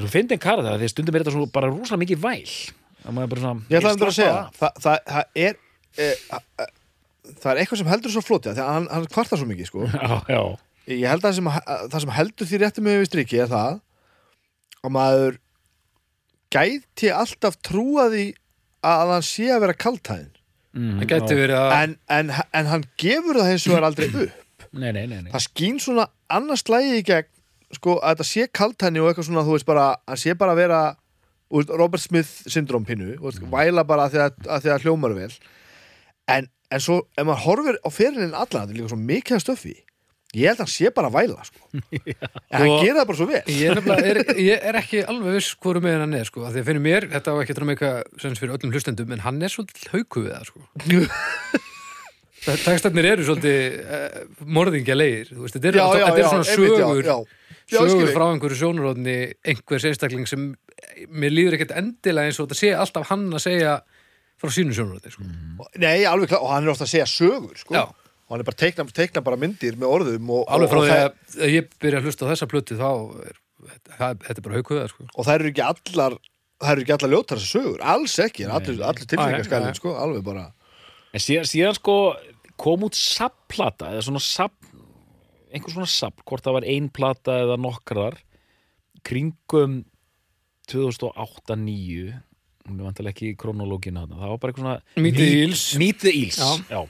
svo fyndin karða, því að stundum er þetta svo bara rosalega mikið væl það maður bara svona Ég ætla að að segja það, það, það er e, a, a, það er eitthvað sem heldur svo flótið því að hann, hann kvartar svo mikið sko. *laughs* Já, já, ég held að það sem, að það sem heldur því réttum með við striki er það að maður gæti alltaf trúa því að hann sé að vera kaltæðin mm, Það gæti verið að en, en, en hann gefur það hins vegar aldrei upp. Nei, nei, nei, nei. það skín svona annars slægi í gegn sko að þetta sé kaltæðni og eitthvað svona þú veist bara, hann sé bara að vera Robert Smith syndrom pínu veist, væla bara að því að, að, því að hljómar vel. En, en svo ef maður horfir á fyrirlinn allan, þetta er líka svo að stöfi ég held að hann sé bara að væla sko. *laughs* en hann gerir það bara svo vel. Ég er, er, *laughs* ég er ekki alveg viss hvoru með hann er sko, því að fyrir mér, þetta var ekki að meika sem fyrir öllum hlustendum, en hann er svolítið hauku við það sko. *laughs* Tekstarnir eru svolítið uh, morðingja leir, þú veist, þetta eru, þetta eru svona einmitt, sögur já, já. Já, ég skil sögur frá einhverju sjónuróðni einhvers einstakling sem mér líður ekkert endilega eins og þetta sé alltaf hann að segja frá sínu sjónuróðni sko. Nei, alveg klart, og hann er ofta að segja sögur sko. Já. og hann er bara teikna, teikna bara myndir með orðum og, alveg frá því það, að að ég byrja að hlusta á þessa plötu þá er, það, þetta er bara það sko. og það eru ekki allar það eru ekki allar ljótar þessar sögur, alls ekki en allir, allir tilfengarskælinn, sko, alveg bara En síðan, síðan sko kom út sapplata eða svona sapp einhver svona sapp, hvort það var ein plata eða nokkrar kringum 2008-2009 hún er vantilega ekki í kronológina þarna, það var bara eitthvað svona Meet the Eels. Meet the Eels, Já. já,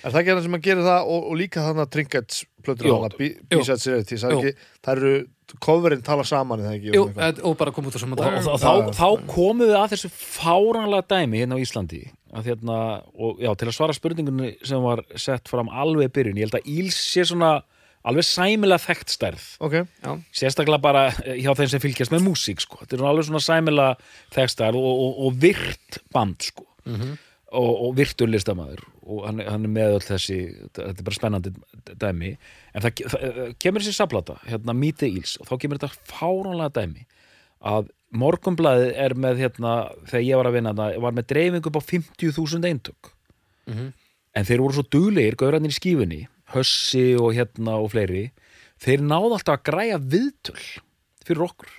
Er það ekki hann sem að gera það og, og líka þannig að Trinkets plötur Jú. hana, Jú. B-Side Series, það er Jú. ekki, það eru coverinn tala saman, er það ekki? Jú, og og bara koma út á saman og, dag og, þá, þá komum við að þessu fáranlega dæmi hérna á Íslandi að hérna, og já, til að svara spurningunni sem var sett fram alveg byrjun, ég held að Íls sé svona alveg sæmilega þekkt stærð. Ok, sérstaklega bara hjá þeim sem fylgjast með músík sko. þetta er alveg svona sæmilega þekkstar og, og, og virt band sko. og, og virtur listamaður. Og hann, hann er með öll þessi þetta er bara spennandi dæmi. En það, það kemur þessi saplata hérna Meet the Eels og þá kemur þetta fáránlega dæmi að morgunblæðið er með hérna, þegar ég var að vinna þarna, var með dreifingu upp á 50.000 eintök. En þeir voru svo duglegir, gaurarnir í skífunni Hössi og hérna og fleiri þeir náðu alltaf að græja viðtöl fyrir okkur.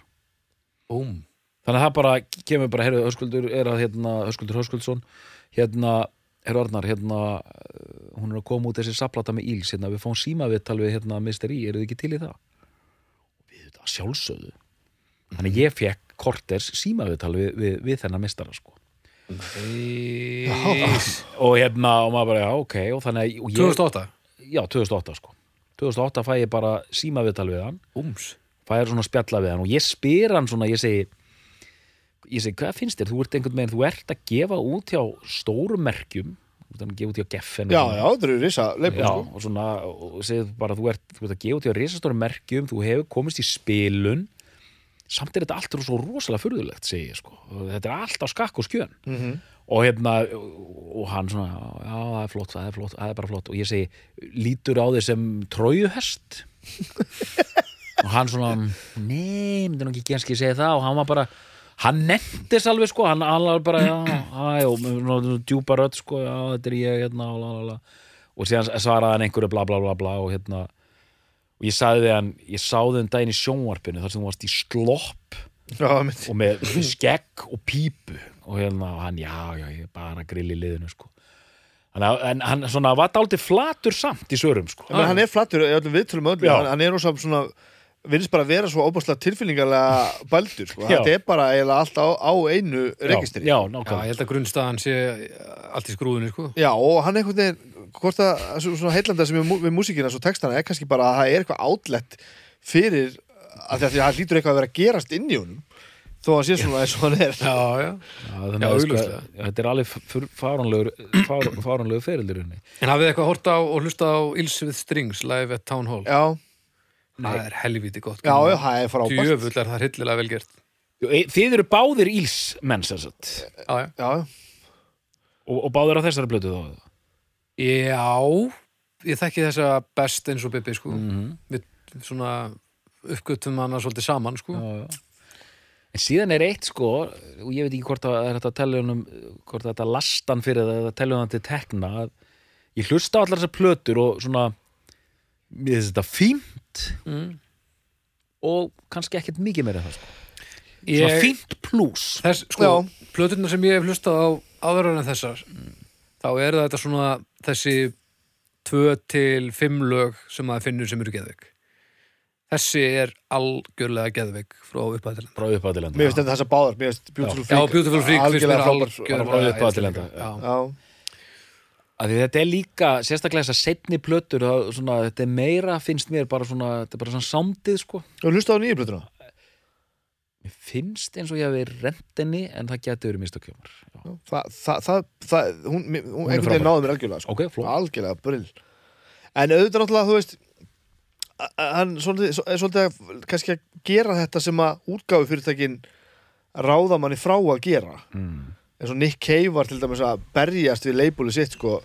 Búm þannig að það bara kemur bara, heyrðu, Höskuldur er að hérna, Höskuldur Höskuldsson hérna, heyrðu Arnar, hérna uh, hún er að koma út þessi saplata með Íls hérna, við fáum símaviðtal við hérna Mr. E, eru þið ekki til í það? Við þetta sjálfsögðu. Þannig að ég fekk korters símaviðtal við, við, við þennan mistara sko. Og hérna, og maður bara, já, ok og þannig að og ég, 2008 já, 2008 sko. 2008 fæ ég bara símaviðtal við hann. Búms fær svona spjalla við hann og ég spyr hann svona, ég segi ég segi, hvað finnst þér, þú ert einhvern veginn þú ert að gefa út hjá stórum merkjum þú ert að gefa út hjá Geffen já, já, það eru risa leipur, Já, sko. og svona, og segir bara þú ert, þú ert að gefa út hjá risastórum merkjum þú hefur komist í spilun. Samt er þetta allt svo rosalega furðulegt segi ég sko, þetta er allt á skakk og skjön. Mhm. Og hérna og hann svona, já, það er flott það er flott, það er bara flott. Og ég segi, lítur á þig sem trójuhest? Og hann svona nei, myndi nú ekki genski segja það. Og hann var bara, hann nefndis alveg sko, hann var bara, já, hæ og djúpa rödd sko, já, þetta er ég hérna, la, la, la. og síðan svaraði hann einhverju bla bla bla bla og hérna og ég sagði við hann, ég sáði um daginn í sjónvarpinu þar sem þú varst í slopp Já, og með skegg og pípu og hérna, og hann, já, já, ég er bara grill í liðinu, sko. Hann, en hann svona var dálítið flatur samt í sörum, sko. Men hann er flattur í öllum viðtölum öllum, Já. hann, hann er rosa svona virðist bara vera svo óbúslega tilfinningarlega bældur, sko, Já. þetta er bara eiginlega allt á, á einu já, registri já, Já, nákvæmlega ég held að grunnstaðan sé allt í skrúðinu sko. Já, og hann einhvern veginn hvort að svo- svona heillanda sem er mú- við músíkina svo textana er kannski bara að það er eitthvað átlett fyrir að því að því að það hlýtur eitthvað að vera að gerast inn í honum þó að sé svona eins og hann er Já, já. Já, þannig Já, að sko, þetta er alveg fáránlegur ferildur henni En hafið þið eitthvað hort á og hlusta á Ils with Strings live at Town Hall? Já, Það er helviti gott. já, já, það er frábært Djöfull er það hryllilega vel gert. e, Þið eru báðir íls menn sem sagt Já, já. Já, og, og báðir á þessari blötu þá Já, ég þekki þessa best eins og Bibi, sko. -hmm. Við svona uppgötum hana svolítið saman, sko. já, já. En síðan er eitt sko og ég veit ekki hvort að er þetta honum hvort að þetta lastan fyrir það eða tellja honum til tekna að ég hlusta á allar þessar plötur og svona mér finnst þetta fínt Mm. og kannski ekkert mikið meira það sko. svona Ég, fínt pluss þess, sko, plöturnar sem ég hef hlustað á áður en þessar, þá er þetta svona þessi tvö til fimm lög sem maður finnur sem eru geðveik. Þessi er algjörlega geðveik frá upphæðilega. frá uppáðilenda mér finnst þetta þessa báðar Mér finnst Beautiful Já, Freak Beautiful Freak algjörlega frábær frá upphafi til einstaklega. enda. Já. Já, að því þetta er líka, sérstaklega þessar setni plötur, það, svona, þetta er meira finnst mér bara svona, þetta er bara svona sándið sko þú hlusta á nýju plötuna mér finnst eins og ég hafi rentinni en það getur verið mistökkjómar Það, það, það, það hún, hún, hún er einhvern veginn náði mér algjörlega sko. ok, fló algjörlega brill en auðvitað náttúrulega þú veist hann svolítið, svo- svolítið kannski að gera þetta sem að útgáfu fyrirtækin ráða manni frá að gera. Mm. eins og Nick Cave var til dæmis að berjast við leibúli sitt sko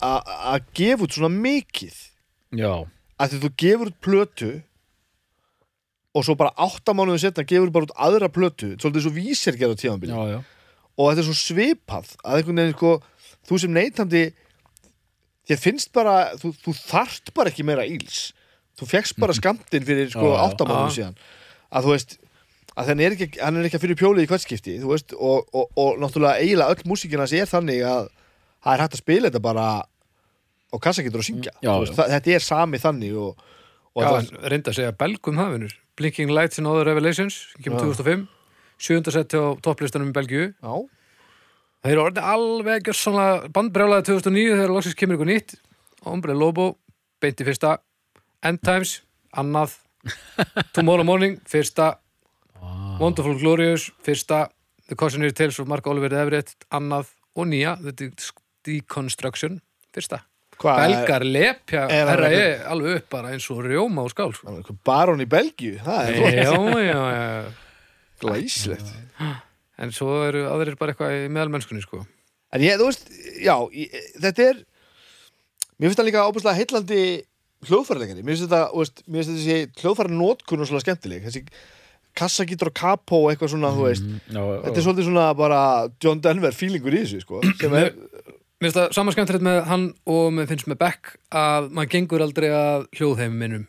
að gefa út svona mikið. Já, að því þú gefur út plötu og svo bara áttamánuðu setna gefur bara út aðra plötu svolítið svo vísir já, já. Og þetta er svo svipað að einhvern veginn sko, þú sem neytandi þér finnst bara þú, þú þarft bara ekki meira íls þú fegst bara skamtinn fyrir sko Já. síðan að þú veist að hann er ekki, hann er ekki að fyrir pjólið í kvætskipti þú veist, og, og, og náttúrulega eiginlega öll músíkina sem er þannig að það er hægt að spila þetta bara og kassa getur að syngja Já, Þú veist, já. þetta er sami þannig og, og Já, það, reynda að segja belgum hafinur. Blinking Lights and Other Revelations, kemur Já. 2005, sjönda sett á topplistanum í Belgíu. já, Það eru orðið alveg gjörsamlega bandbrjálaði 2009 þegar loksins kemur ykkur nýtt. Ombre Lobo, beint í fyrsta. End Times, annað. *laughs* Tomorrow Morning, fyrsta. Wonderful Glorious, fyrsta. The Cautionary Tales of Mark Oliver Everett, annað. Og nýja, The De- Deconstruction, fyrsta. hvað Belgar lepja er ég alveg upp bara eins og rjóma og skál. sko. barón í Belgíu það er Já, já, já. glæslegt En svo eru aðrir bara eitthvað í meðalmennskunni, sko. En ég, þú veist, já, ég, þetta er Mér finnst það líka ábúrslega heillandi hljóðfæraleikari Mér finnst þetta, mér finnst þessi hljóðfæra nótkun og svona skemmtileg Þessi kassagítur og kapó og eitthvað svona, þú veist Mm, já, já, Þetta er svolítið svona bara John Denver feelingur í þessu, sko sem er, Mér finnst það saman skemmtilegt með hann og mér finnst með Beck að maður gengur aldrei að hljóðheiminum.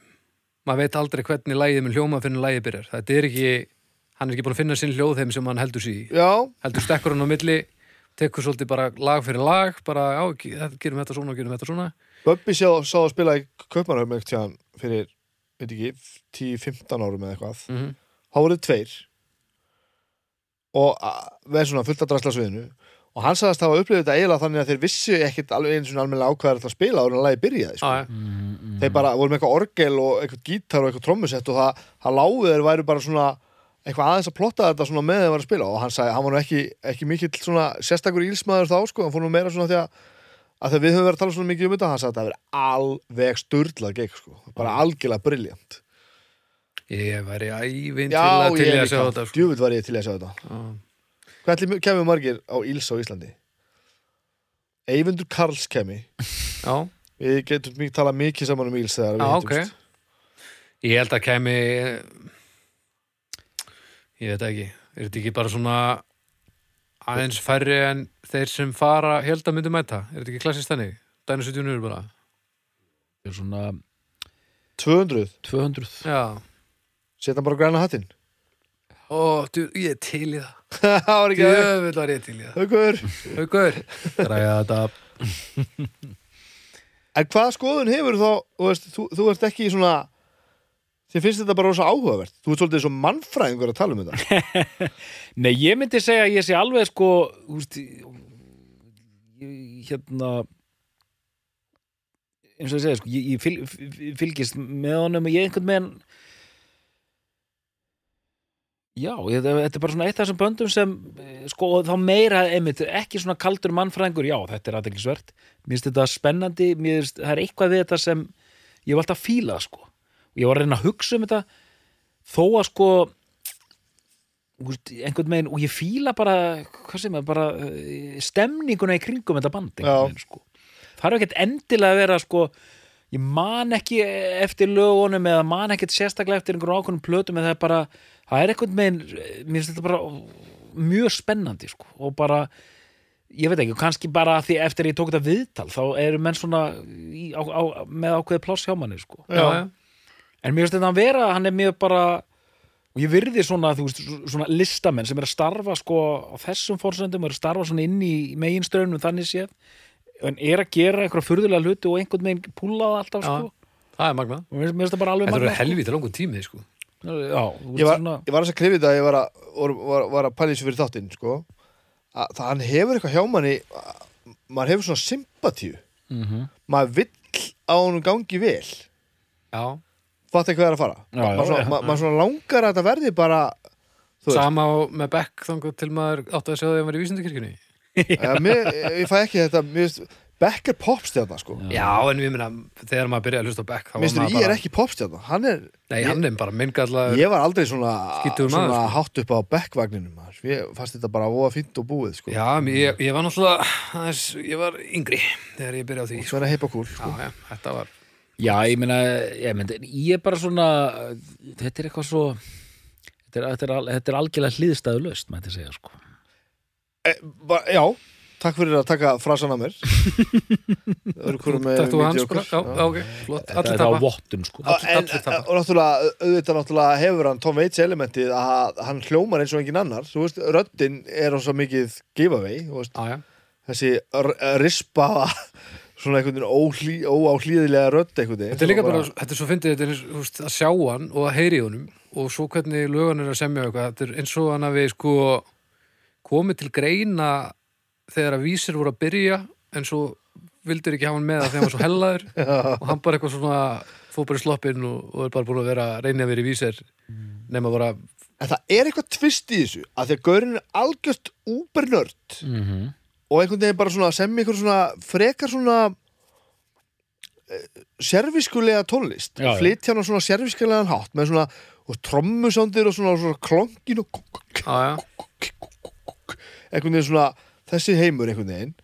Maður veit aldrei hvernig lægið með hljóma fyrir lægið byrjar. Þetta er ekki, hann er ekki búin að finna sinn hljóðheim sem hann heldur sig í. Já, Heldur stekkur hann á milli, tekur svolítið bara lag fyrir lag, bara já, ge- gerum þetta svona og gerum þetta svona. Bubbi sá, sá að spila í Kaupmannhöfum eitthvað tíðan fyrir, veit ekki, 10-15 árum eða eitthvað Mm -hmm. þá voru tveir og a- með svona fullt að drasla sviðinu og hann sagðist hafa upplifið þetta eiginlega þannig að þeir vissu ekkit alveg eins og almennilega ákveðar að spila áður en að lagi byrjaði sko. Já, já. Mm, mm. þeir bara voru með eitthvað orgel og eitthvað gítar og eitthvað trommusett og það, það lágu þeir væru bara svona eitthvað aðeins að plotta þetta svona með þeir var að spila og hann sagði, hann var nú ekki, ekki mikill svona sérstakur ílsmaður þá sko, hann fór nú meira svona því að að þegar við höfum verið að tala svona mikið um þetta hann sagði að hafi verið alveg sturlað gegn sko, bara algjörlega briljant Ég væri ævinn til Já, að til ég ég að sjá þetta. Sko. djúvill var ég til að sjá þetta Já. Ætli kemur margir á Íls á Íslandi? Eyvindur Karls kemi Já, Við getum talað mikið saman um Íls þegar við Já. Ég veit ekki, er þetta ekki bara svona aðeins færri en þeir sem fara held að myndu mæta? Er þetta ekki klassist þannig? Dænu 70 bara. Það er svona 200, 200 Já. setja bara græna hattinn Ó, du, ég er til í það. *laughs* Það var ekki að Djöfull var ég til í það. Haukur Haukur, græja þetta. En hvaða skoðun hefur þá þú, veist, þú, þú ert ekki í svona Þið finnst þetta bara rosa áhugavert? Þú ert svolítið svo mannfræðingur að tala um þetta. *laughs* Nei, ég myndi segja að ég sé alveg sko úst, ég, hérna eins og ég segja sko ég, ég fylg, fylgist með honum og ég einhvern veginn Já, ég, þetta er bara svona eitt af þessum böndum sem eh, sko, og þá meira einmitt, ekki svona kaldur mannfræðingur, já, þetta er aðeinsvert mér finnst þetta spennandi, mér finnst það er eitthvað við þetta sem ég var alltaf að fíla sko, og ég var að reyna að hugsa um þetta þó að sko einhvern veginn, og ég fíla bara er, bara eh, stemninguna í kringum þetta band einhvern veginn, sko. það er ekkert endilega að vera sko ég man ekki eftir lögunum eða man ekkert sérstaklega eftir einhverjum ákveðnum plötum það er bara, það er einhvern veginn mér finnst þetta bara mjög spennandi sko og bara ég veit ekki, kannski bara því eftir ég tók þetta viðtal þá eru menn svona í, á, á, með ákveði pláss hjá manni sko já, já. En mér finnst þetta að vera, hann er mjög bara og ég virði svona, þú veist, svona listamenn sem er að starfa sko á þessum fórsöndum, er að starfa svona inn í meginströðunum þannig séð, en er að gera eitthvað furðulega hluti og einhvern veginn púlaða alltaf Já. sko, það er magna og mér finnst- það bara alveg Þetta magnað, eru helvítið langur tími, sko sko. Já, þú ég var, svona ég var að skrifa þetta að ég var að, var, var, var að pæla þessu fyrir þáttinn sko. að það hann hefur eitthvað hjá manni að- maður hefur svona sympatíu Mhm. maður vill á honum gangi vel Já, fatt ekki hvað er að fara maður svona, ma, maður svona langar að þetta verði bara sama með Beck þannig til maður átti að segja að ég var í vísindakirkjunni *laughs* ég fæ ekki þetta mér Beck er popstjarna sko Já, en við minna, þegar maður byrjaði að hlusta á Beck maður ég er bara, ekki popstjarna hann er, nei, hann er bara minngallar ég var aldrei svona, svona sko. hátt upp á Beck-vagninum maður. ég fannst þetta bara voða fínt og búið sko. Já, ég, ég var náttúrulega aðeins, ég var yngri þegar ég byrjaði á því sko. svona heipa kúl sko. Já, já, þetta var Já, ég meina, ég, meina, ég er bara svona þetta er eitthvað svo þetta er, þetta er, þetta er algjörlega hlýðstæðu löst, mætti segja, sko. E, ba, já, takk fyrir að taka frasan að mér. *laughs* Takk þú hans bara, já, já, ok, flott. Þetta er á vottun, sko. En, og náttúrulega, auðvitað náttúrulega hefur hann Tom Waits elementið að hann hljómar eins og engin annar. Þú veist, röddin er hann svo mikið giveaway, þú veist, Já, já, þessi r- rispa svona einhvern veginn óhlý, óáhlýðilega rödd einhvern veginn. Þetta er líka sem bara, þetta er svo fyndið, þetta er veist, að sjá hann og að heyri í honum og svo hvernig lögan er að semja eitthvað, þetta er eins og hann að við sko komið til greina þegar að vísir voru að byrja en svo vildur ekki hafa hann með að þegar hann var svo *laughs* hellaður og hann bara eitthvað svona fór bara í sloppinn og, og er bara búin að vera að reyna að vera í vísir nema bara, En það er eitthvað tvist í þessu að því að gaurin er algjört úbernörd mm -hmm. Og einhvern veginn bara svona sem ykkur svona frekar svona eh, serviskulega tónlist. Já, já. flytja hann á svona serviskulegan hátt með svona og trommusándir og svona, svona klonkin og já, já, einhvern veginn svona þessi heimur einhvern veginn.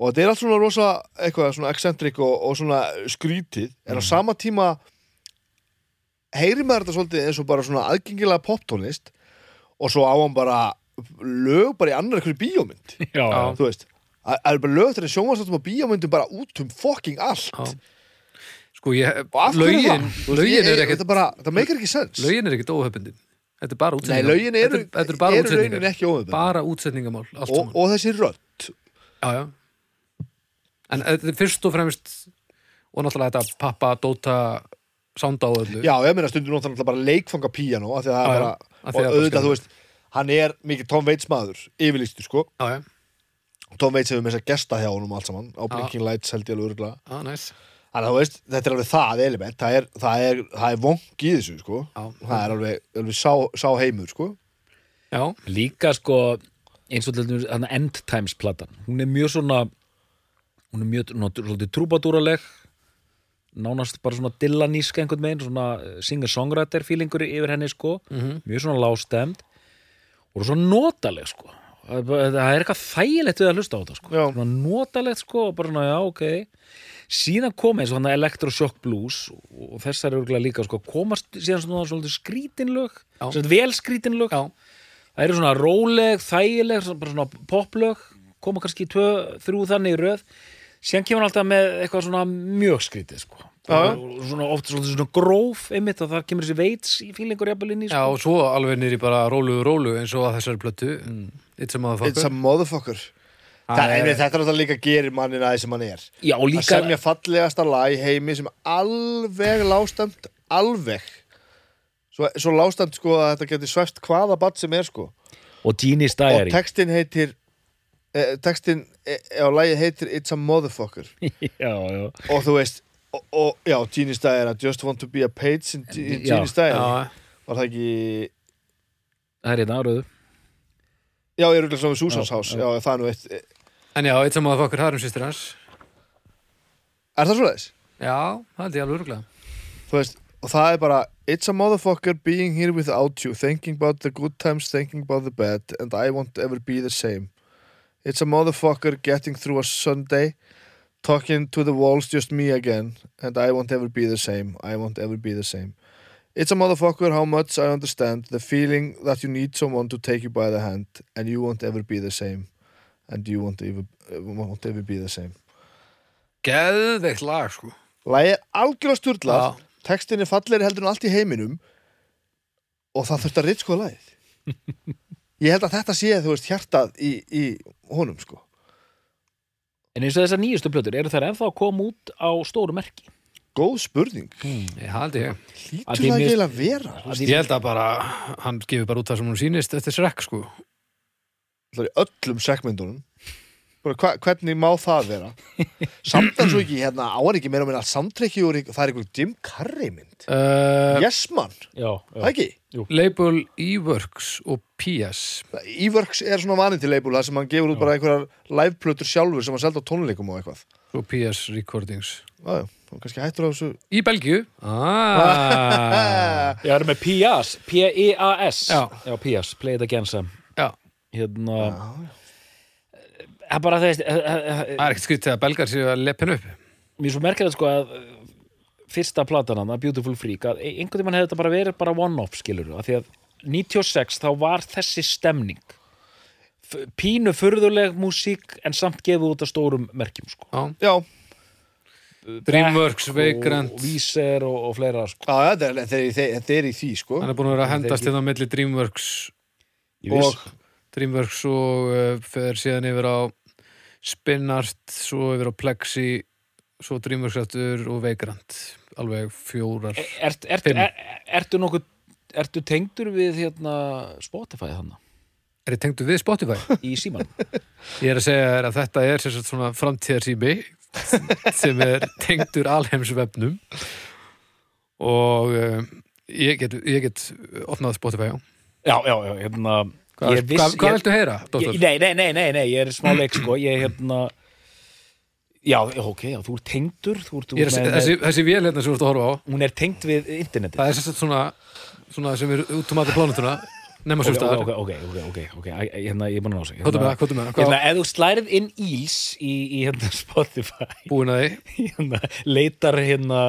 Og þetta er allt svona rosa eitthvað svona eccentric og, og svona skrítið en á sama tíma heyri maður þetta svolítið eins og bara svona aðgengilega poptónlist. Og svo á hann bara lög bara í annar eitthvað bíómynd. Þú veist það er bara lög þegar sjónvarsáttum á bíómyndum bara út um fucking allt. Já. Sko ég, og lögin, lögin er ekkert það meikir ekki sens lögin er ekkert óhefbundin. Þetta er bara nei, útsetningar lögin eru, þetta, þetta er bara eru raunin útsetningar ekki óöfn Bara útsetningamál, allt og, saman. og þessi rödd. Já, já. En þetta er fyrst og fremst og náttúrulega þetta pappa, dóta sánda á öllu. Já, ég meina stundum náttúrulega bara leikfanga píano af því að það Já, er já. bara, Af því og auðvitað, þú veist hann er mikið Tom Waits maður, yfirlýstu sko. Já, já, Tom Waits hefur með þess að gesta hjá honum allt saman á Blinking Lights held ég alveg já, næs Þannig að þú veist, þetta er alveg það element það er, það er, það er vong í þessu sko. Já. það er alveg, alveg sá, sá heimur sko. Já, líka sko eins og til dæmis hann End Times platan. Hún er mjög svona hún er mjög svona, trúbadúraleg nánast bara svona dillanísk einhvern veginn, svona singer-songwriter feelingur yfir henni sko. Mhm. mjög svona lágstemd og svona notaleg sko það er eitthvað þægilegt við að hlusta á þetta sko Já. notalegt sko og bara já ok síðan kom eins og hann Electroshock Blues og þessar eru líka sko komast síðan svona svolítið skrítinlög vel skrítinlög Það eru svona róleg, þægileg, bara svona poplög, koma kannski tvö, þrjú þannig í röð. Síðan kemur hann alltaf með eitthvað svona mjög skrítið, sko. Og svona oft svona, svona gróf, einmitt, og þar kemur þessi veits í fílingur jafnvel inn í, já, sko. og svo alveg nýri bara rólu, rólu eins og að þessari plötu. It's a It's a motherfucker. Motherfucker Það Það, er, þetta er alltaf líka gerir mannin aðeins sem hann er. Já, og að líka, semja fallegasta lag í heimi sem alveg lástamt alveg. Svo, svo lástamt sko að þetta getur svæft hvaða badd sem er sko. Og Genius og Diary. textin heitir eh, textin eh, á lagi heitir It's a motherfucker. *laughs* Já, já. og þú veist og, og já, Genius Diary I just want to be a page in, Diary Já, var það ekki Það er hérna áraðu Já, ég er auðvitað svona Susans Já, House. já. Það er nú eitt En já, eitt saman að fokkur harum sýstir hans. Er það svoleiðis? Já, það held ég alveg örgulega Þú veist, og það er bara It's a motherfucker being here without you Thinking about the good times, thinking about the bad And I won't ever be the same. It's a motherfucker getting through a Sunday Talking to the walls, just me again And I won't ever be the same. I won't ever be the same. It's a motherfucker how much I understand The feeling that you need someone to take you by the hand And you won't ever be the same. And you won't ever, won't ever be the same. Geðveikt lag, sko. Lægi er algjörlega sturlað. Já. Textin er fallegri heldur en allt í heiminum. Og það þurft að ritskoða lagið. *laughs* Ég held að þetta sé, þú veist, hjartað í, í honum, sko En eins og þessar nýjustu plötur, eru þær ennþá að koma út á stóru merki? Góð spurning. Ég haldi ég. Hlýtur Að það ekki að vera? veist, Ég held að bara, hann gefur bara út það sem hún sýnist eftir srekk, sko. Það er öllum segmendunum Bara, hva, Hvernig má það vera? Samt en svo ekki, hérna, áar ekki meira að minna Samtrekki og það er einhver Jim Carrey mynd. Uh, Yes man, Já, það ekki? Label E-Works og PS Eworks er svona vanið til leibúl Það sem hann gefur út bara einhverjar liveplötur sjálfur sem hann selda tónleikum og eitthvað. Og PS Recordings. Já, já, þá kannski hættur á þessu. Í Belgíu. Ah. *laughs* Já, það er með P.A.S. P-E-A-S Já. Já, P.A.S. Play it again Sam. Já, Hérna, Já, það er bara þess það er ekkert skrítið að belgar séu að lepin upp. Mér er svo merkilegt sko að fyrsta platan hann, Beautiful Freak að e- einhvern tímann hefði þetta bara verið bara one-off skilur að því að 96 þá var þessi stemning F- pínu furðuleg músík en samt gefið út af stórum merkjum sko. Já, já, Dreamworks, Vagrant. og Víser og, og fleira sko. já, já, þetta er- þetta er- þetta er í því, sko. Hann er búin að vera að hendast inn á milli Dreamworks Og Dreamworks og uh, fer síðan yfir á Spinnart, svo yfir á Plexi svo Dreamworks aftur og Vagrant alveg fjórar ert, Fimm. er, ertu nokkuð ertu tengdur við hérna, Spotify þannig Er þið tengdu við Spotify? *laughs* í síman Ég er að segja að þetta er svona framtíðarsými sem er tengdur alheimsvefnum og uh, ég, get, ég get opnað Spotify já. já, já, já, hérna Hvað, viltu heyra, nei, nei, nei, nei, nei, ég er smá leik sko, ég er hérna Já, ok, já, þú ert tengdur þú er, að- með, þessi, þessi vél hérna sem þú ert að horfa á. Hún er tengd við internetið. Það er sagt svona, svona sem er út um aðra plánutuna nema Ok, sem staðar ok, ok, ok, ok, ok, Æ, æ, hérna, ég er búin að ná sig Hvað er með það, hvað er með það? Hérna, ef þú slærið inn íls í, í hérna *laughs* Spotify Búin að því. Hérna, leitar hérna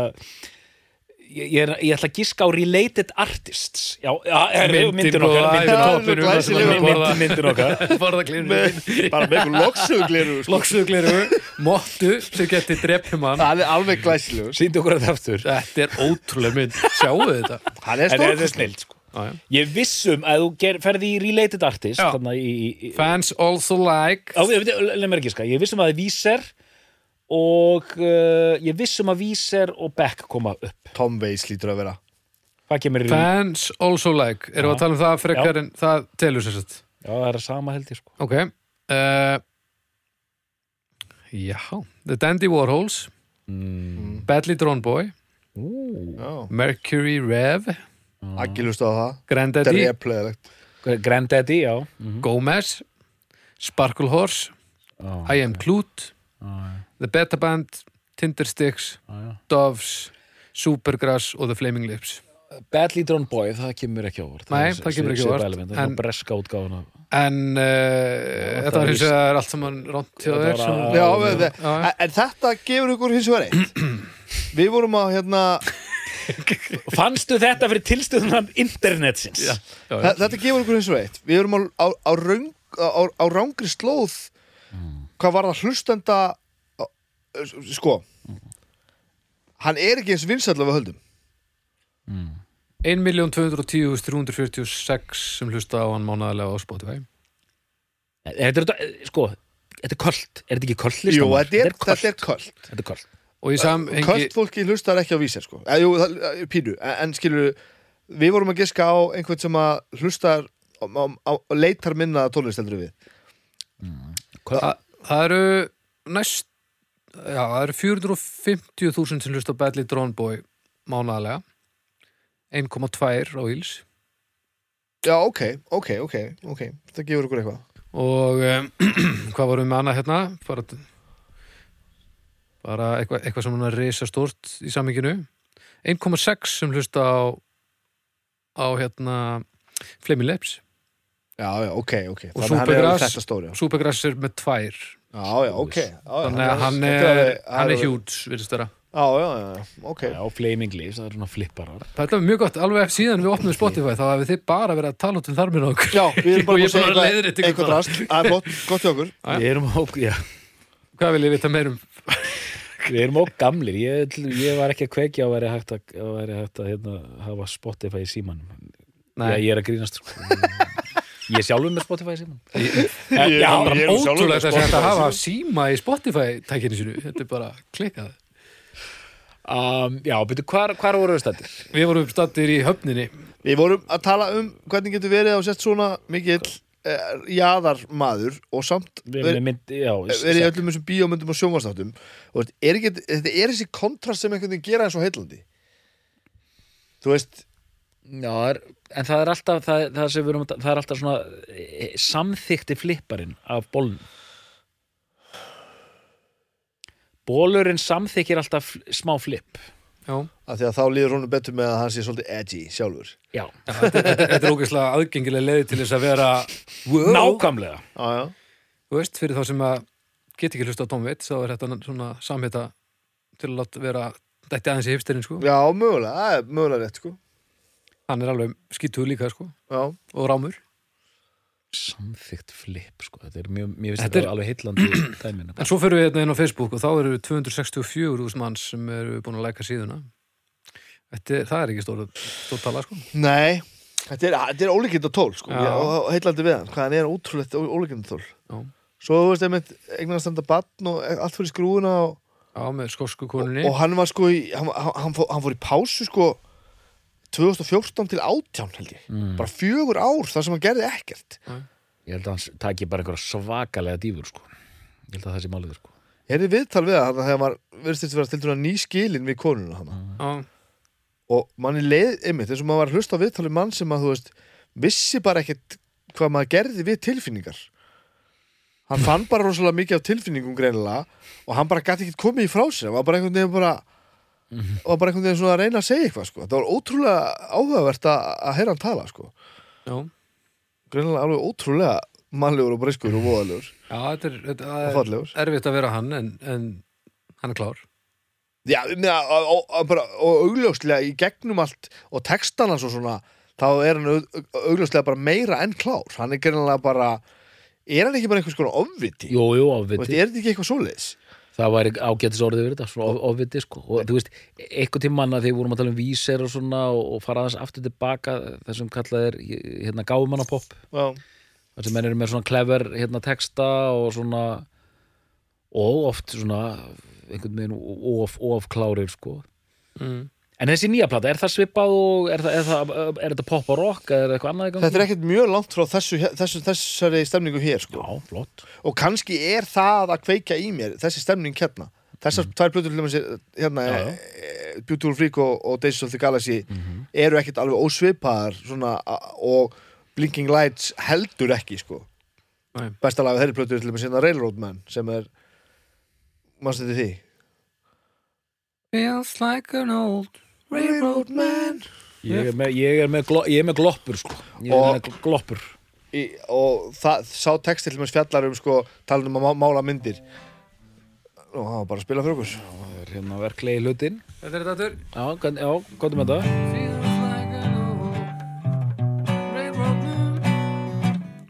ég, ég, ég ætla að giska á related artists. Já, er, Myndir okkar það það að myndin okkar. *laughs* Bara með einhver loksugugliru sko. Loksuðugleru, mottu sem geti drepjum hann Það er alveg glæsilegur. Sýndi okkur þetta aftur. Þetta er ótrúlega mynd, sjáu þetta? Hann er snill sko. Já. Ég vissum að þú ger, ferði í related artist í, í, Fans also like ska, ég vissum að það er Víser og uh, ég vissum að Víser og Beck koma upp. Tom Waits lítur að vera. Hvað kemur í Fans also like. Erum við Já. að tala um það frekar en það telur sér satt já það er sama held ég sko. Ok uh, Já The Dandy Warhols. Mm. Badly Drawn Boy. Ú, Já. Mercury Rev. Aggi hlusta á það. Pleðilegt Granddaddy, já. Mm Gomez. Sparkle Horse. I Am Clute The Beta Band Tindersticks Doves Supergrass og The Flaming Lips. Badly Drawn Boy, það kemur ekki ávart Nei, það kemur ekki á óvart, en, en- breska útgáfuna En uh, þetta var hins vegar allt saman ránt hjá þér en, þetta gefur ykkur hins vegar eitt. *clears throat* Við vorum á hérna Fannstu þetta fyrir tilstöðunum internetsins? Já, já, já. þe- Þetta gefur ykkur hins vegar eitt. Við vorum á, á, á, röng, á, á rángri slóð Hvað var það hlustenda Sko Hann er ekki eins vinsætla við höldum. 1.210.346 sem hlusta á hann mánaðarlega á Spotify. Er þetta, sko, þetta er köld. Er þetta ekki köld Jú, listamál? þetta er, er er og í samhengi Köld fólki hlustar ekki á vísir sko. eh, jú, það, eh, Pínu, en, en skilur Við vorum að giska á einhvern sem að hlustar á, leitar minna tónlisteldur við. Þa, það eru næst já, það eru 450.000 sem hlusta Badly Drawn Boy mánaðarlega. 1,2 á Íls Já, ok, ok, ok, ok. Það gefur ykkur eitthvað. Og um, *clears throat* hvað vorum við með annað hérna? Bara, bara eitthvað, eitthvað sem er risa stórt í samminginu 1,6 sem hlusta á á hérna Flaming Lips. Já, já, ok, ok. Og Þannig hann er þetta stóri já. Supergrass er með tvær Já, já, ok. Já, þannig að hann er, er alveg- hjút virðist vera. Já, já, já, ok. Já, flaming leaves, það er svona flipparar. Það er mjög gott, alveg síðan við opnum Spotify þá hafið þið bara verið að tala út um þarminn okkur. Já, við erum *laughs* bara að segja eitthvað, eitthvað drast Það er gott, gott hjá okkur. *laughs* Við erum ó, já, Hvað vil ég vita meirum? *laughs* við erum ó gamlir. Ég, ég var ekki að kveikja að væri hægt að, að, væri hægt að hérna, hafa Spotify í símanum. Já, ég er að grínast sko. Ég sjálfur með Spotify í símanum Ég- Já, ég bara er ótrúlega þess að þetta Spotify hafa síma í Spotify tækinu sínu, þetta er bara klikkað. Um, Já, byrju, hvar, hvar voru við stættir? Við vorum stattir í höfninni. Við vorum að tala um hvernig getur verið á sett svona mikill uh, jaðarmaður og samt já verið í öllum þessum bíómyndum og sjónvastáttum og veist, er ekki, þetta er þessi kontrast sem einhvern veginn gera það svo heillandi. Þú veist Já, er, en það er alltaf það, það, sem við erum, að- það er alltaf svona eh, samþykti flipparinn af bólun Bólurinn samþykir alltaf smá flipp Já, að því að þá líður honum betur með að hann sé svolítið edgy sjálfur. Já, þetta, er ógeðslega aðgengilega leiði til þess að vera wow. nákvæmlega. Já, já. Þú veist, fyrir þá sem að get ekki hlusta á Tom Waits þá er þetta svona samhita til að láta vera dætti aðeins í hipsterinn sko. Já, mögulega, það er mögulega rétt sko Hann er alveg skítuð líka sko. Já, og rámur. Samþykt flipp, sko. Þetta er mjög, mér finnst Þetta þetta er- alveg heillandi *clears throat* dæminu En svo fyrir við hérna inn á Facebook og þá eru 264.000 manns sem eru búin að læka síðuna. Þetta, er- Það er ekki stór, stór tala sko. Nei. Þetta er, þetta er ólíkinda tól sko. Já. Og heillandi við hann, hvað hann er ótrúlegt ólíkinda tól. Já. Svo, veist, einmitt eignast þetta batn og allt fyrir skrúuna og, Já, með skosku konunni. og hann var sko í, hann, hann, hann, fór, hann fór í pásu sko 2014 til 18 held ég. Mm. bara fjögur ár þar sem hann gerði ekkert. Ég held að hann taki bara einhverja svakalega dýfur, sko. Ég held að það sé málið, sko. Ég er í viðtal við hann þegar maður verðist vera stildur ný skilin við konuna hann Já, og manni leið, einmitt, eins og maður var að hlusta á viðtalið mann sem að, þú veist, vissi bara ekkert hvað maður gerði við tilfinningar. Hann fann bara rosalega mikið af tilfinningum greinilega og hann bara gæti ekkert komið í frá sér. Hann var bara einhvern veginn bara var bara einhvern veginn svona að reyna að segja eitthvað sko. það var ótrúlega áhugavert að, að heyra hann tala sko. já, greinilega alveg ótrúlega mannlegur og briskur og voðalegur. Já þetta er, þetta og er fallegur. erfitt að vera hann en, en hann er klár. Já, og, og, og, bara, og augljóslega í gegnum allt og textana svo svona þá er hann au- au- augljóslega bara meira enn klár. Hann er greinilega bara er hann ekki bara einhvers konar ofviti? Jú, jú, ofviti. Er þetta ekki eitthvað svoleiðis Það væri ágætis orðið við þetta, svona of- ofviti, sko. Og þú veist, eitthvað tímann að því vorum að tala um víser og svona og, og fara aðeins aftur tilbaka þessum kallað er hérna gáfumannapopp Já, þar sem menn eru með svona clever hérna texta og svona og oft svona einhvern veginn of, of klárir sko. Mm. En þessi nýja plata, er það svipað og er, það, er, það, er þetta pop og rock eða er eitthvað annað í gangi? þetta er ekkert mjög langt frá þessu, þessu, þessari stemningu hér sko. Já, flott og kannski er það að kveika í mér þessi stemning hérna þessar tvær plötur til dæmis hérna, Já, já. eh, Beautiful Freak og, og Days of the Galaxy eru ekkert alveg ósvipaðar svona, a- og Blinking Lights heldur ekki sko Nei. besta lagið þeirri plötur til dæmis hérna Railroad Man sem er mannst þetta því Feels like an old railroad man. Ég er með, ég er með, glo, ég er með gloppur sko. Ég er Og- með gloppur. Í, og það, sá text til dæmis fjallar um sko, talað um að má- mála myndir. Og það var bara að spila fyrir okkur. Það er hérna verklegi hlutin Þetta er þetta Já, hvern- já, hvað er með þetta? Feels like an old railroad man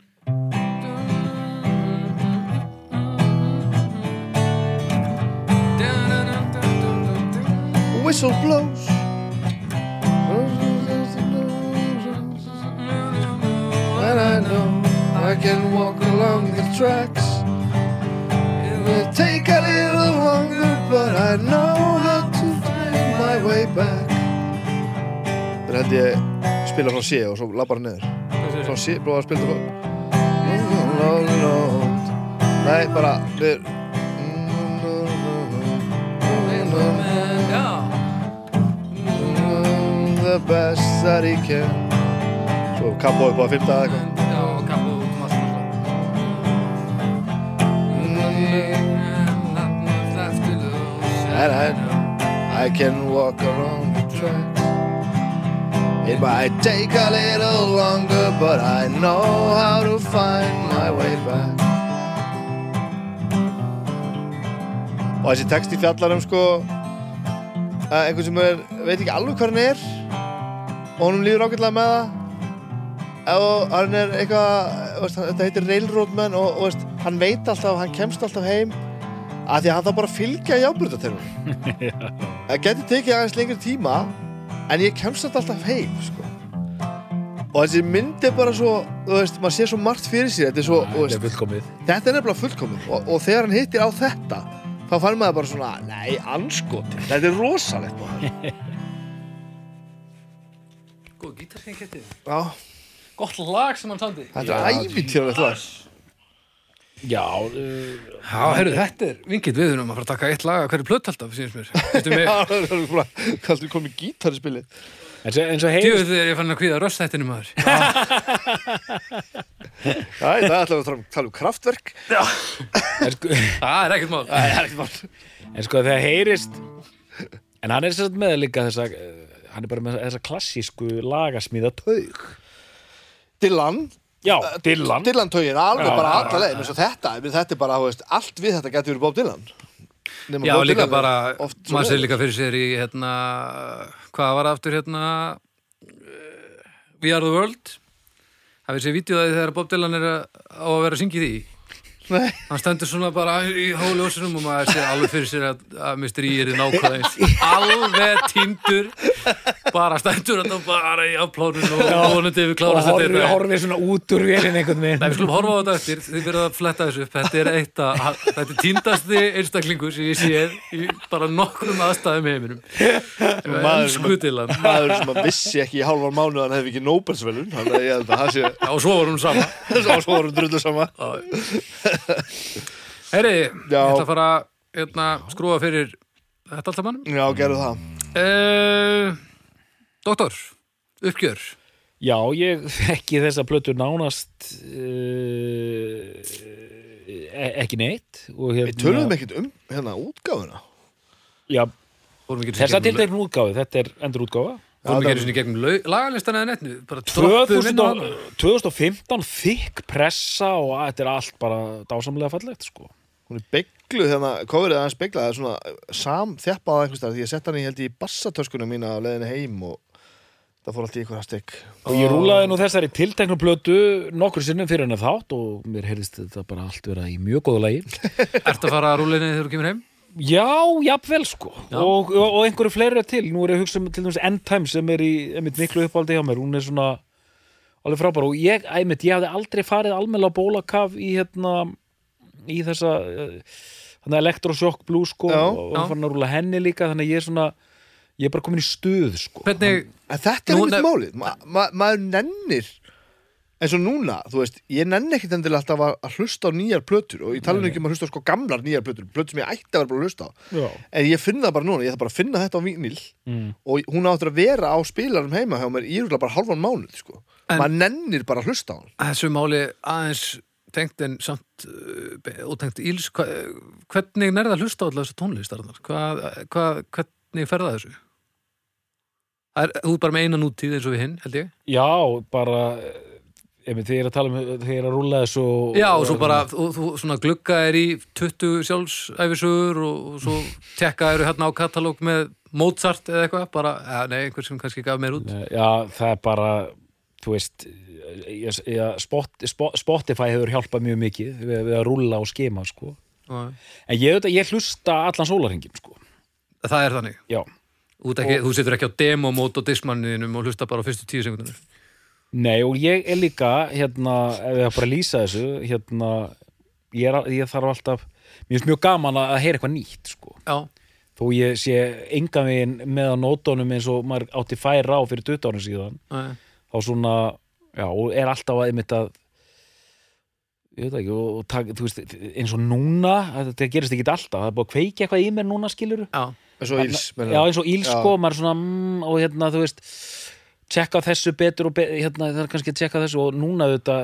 Whistle blows I can walk along the tracks. It will take a little longer But I know how to find my way back. Það held ég spila frá C og svo labbar hann niður. Frá C, bróða að spila það Nei, bara við the best that he can. Svo kappa upp á fymta eða eitthvað And I, I can walk around the track It might take a little longer But I know how to find my way back. Og þessi texti fjallar um sko að einhvern sem er, veit ekki alveg hvað hann er og honum líður ágætlega með það. Og hann er eitthvað þetta heitir Railroad Man og, og hann veit alltaf, hann kemst alltaf heim að því að hann þarf bara fylgja í ábyrgðaterfum *laughs* það getur tekið aðeins lengri tíma en ég kemst þetta alltaf heim sko. og þessi mynd er bara svo þú veist, maður sé svo margt fyrir sér þetta er, svo, er veist, fullkomið. þetta er nefnilega fullkomið. Og, og þegar hann hittir á þetta þá fann maður bara svona, nei, anskoti þetta er rosalegt maður. Góð Já, Gott lag sem hann samdi þetta er ævintýralegt lag Já, uh, Já, herru, þetta er vingill við erum að fara að taka eitt lag að hverju plöt alltaf, sínst mér. Veistu *laughs* mig, Já, það er bara, er komið gítar í spilið. Eins og, eins og heyrist djöðu þegar ég fann að kvíða röstættinu maður. Já, það ætlaði að tala um- tala um kraftverk. En sko, Það er ekkert mál. Það er ekkert mál. En sko þegar heyrist En hann er sérst með líka þessa uh, Hann er bara með þessa klassísku lagasmíða taug Dylan, Já, Dylan Dylan. Tögin, alveg Já, bara alla leið eins og þetta, þetta er bara, þú veist, allt við þetta getur verið Bob Dylan. Nema Já, Bob líka Dylan bara, maður sér líka fyrir sér í hérna, hvað var aftur hérna uh, We Are The World? Hafið sér vídeoðaði þegar Bob Dylan er að, á að vera að syngja í því? Nei, hann stendur svona bara í hóljósinum og maður sér alveg fyrir sér að, að Mr. E er í nákvæða eins. *laughs* Alveg týndur bara stendur hann bara í afplánun og vonandi við Og klárast horfið þetta horfi svona út úr vélinn einhvern Nei, veginn við skulum horfa á þetta eftir, þið verða að fletta þessu upp. Þetta er eitt að, þetta er týndasti einstaklingur sem ég séð í bara nokkrum aðstæðum í heiminum. Maður- Enskudilan maður sem að vissi ekki í hálfan mánu að hann hefði ekki að að Já, og svo var hún sama. *laughs* Svo svo vorum drullu sama. Heyri, ég ætla að fara hérna, skrúa fyrir þetta alltaf mannum Já, gerðu það uh, Doktor, uppgjör Já, ég þekki þessa plötu nánast uh, ekki neitt og hérna, Við töluðum ekkert um hérna útgáfuna Já, ekki þessa tilteknu útgáfi, þetta er endur útgáfa Fórum ekki einu sinni í gegnum lagalistan eða netnu Bara droppuðum inn á 2000 hana. og- 2015 þykk pressa og þetta er allt bara dásamlega fallegt sko. Hún er beigluð hérna, aðeins beiglaði það er svona sam þjappað einhvers staðar því ég sett hann í held í bassatöskuna mína á leiðinni heim og það fór allt í einhverja stygg og ég rúlaði nú þessari tilteknu plötu nokkur sinnum fyrir hennar þátt og mér heyrðist þetta bara allt vera í mjög góðu lagi. *laughs* Ertu að fara að rúlinni þegar þú kemur heim? Já, jafnvel sko. Og, og, og einhverju fleiri til, nú er ég að hugsa um til dæmis End Time sem er í einmitt miklu uppáldi hjá mér, hún er svona alveg frábær. Og ég, einmitt, ég hafði aldrei farið almennilega á bólakaf í hérna í þessa þannig elektrosjokk blues sko Já, og var farin að rúla henni líka þannig að ég er svona, ég er bara komin í stuð sko. Hvernig, En þetta er Nú, einmitt málið. Ma ma maður nennir eins og núna, þú veist, ég nenni ekkit endilega alltaf að, að hlusta á nýjar plötur og ég tala nú ekki um að hlusta á sko gamlar nýjar plötur plötur sem ég ætti að vera bara að hlusta á. Já, en ég finn það bara núna, ég þarf bara að finna þetta á vínil mm. og hún áttur að vera á spilarum heima hjá mér í rúglega bara hálfan mánuð sko. En- maður nennir bara að hlusta á hann þessu máli aðeins tengt en samt uh, ótengt íls hva, hvernig nærða hlusta allar þessu tónlistarnar hvernig ferða þessu? Er, þú er bara með eina nútíð eins og við hinn held ég. Já, bara þegar ég er að tala um er að rúla þessu og, já og svo bara þú svona glugga er í 20 sjálfsæfisugur og, og svo *laughs* tekka eru hérna á katalóg með Mozart eða eitthvað bara, ja, nei, einhver sem kannski gaf mér út. Já, það er bara þú veist ég, spot, spot, Spotify hefur hjálpað mjög mikið við, við að rúlla og skema sko. og en ég, auðvitað- ég hlusta allan sólarhingin sko. það er þannig Já, ekki, þú situr ekki á demomót og dismanniðinum og hlusta bara á fyrstu tíu sekundur nei og ég er líka hérna, ef ég bara að lýsa þessu hérna, ég, er, ég þarf alltaf mér finnst mjög gaman að að heyra eitthvað nýtt sko. já, þó ég sé veginn með á nótunum eins og maður átti færa á fyrir 20 árum síðan nei. þá svona, já, og er alltaf að einmitt að ég veit ekki, og, og tak, þú veist eins og núna, þetta gerist ekki alltaf það er búið að kveiki eitthvað í mér núna skilur já, eins og Íls já, eins og ílsko, maður er svona mm, og hérna, þú veist tjekka þessu betur og be, hérna, það er kannski að tjekka þessu og núna þetta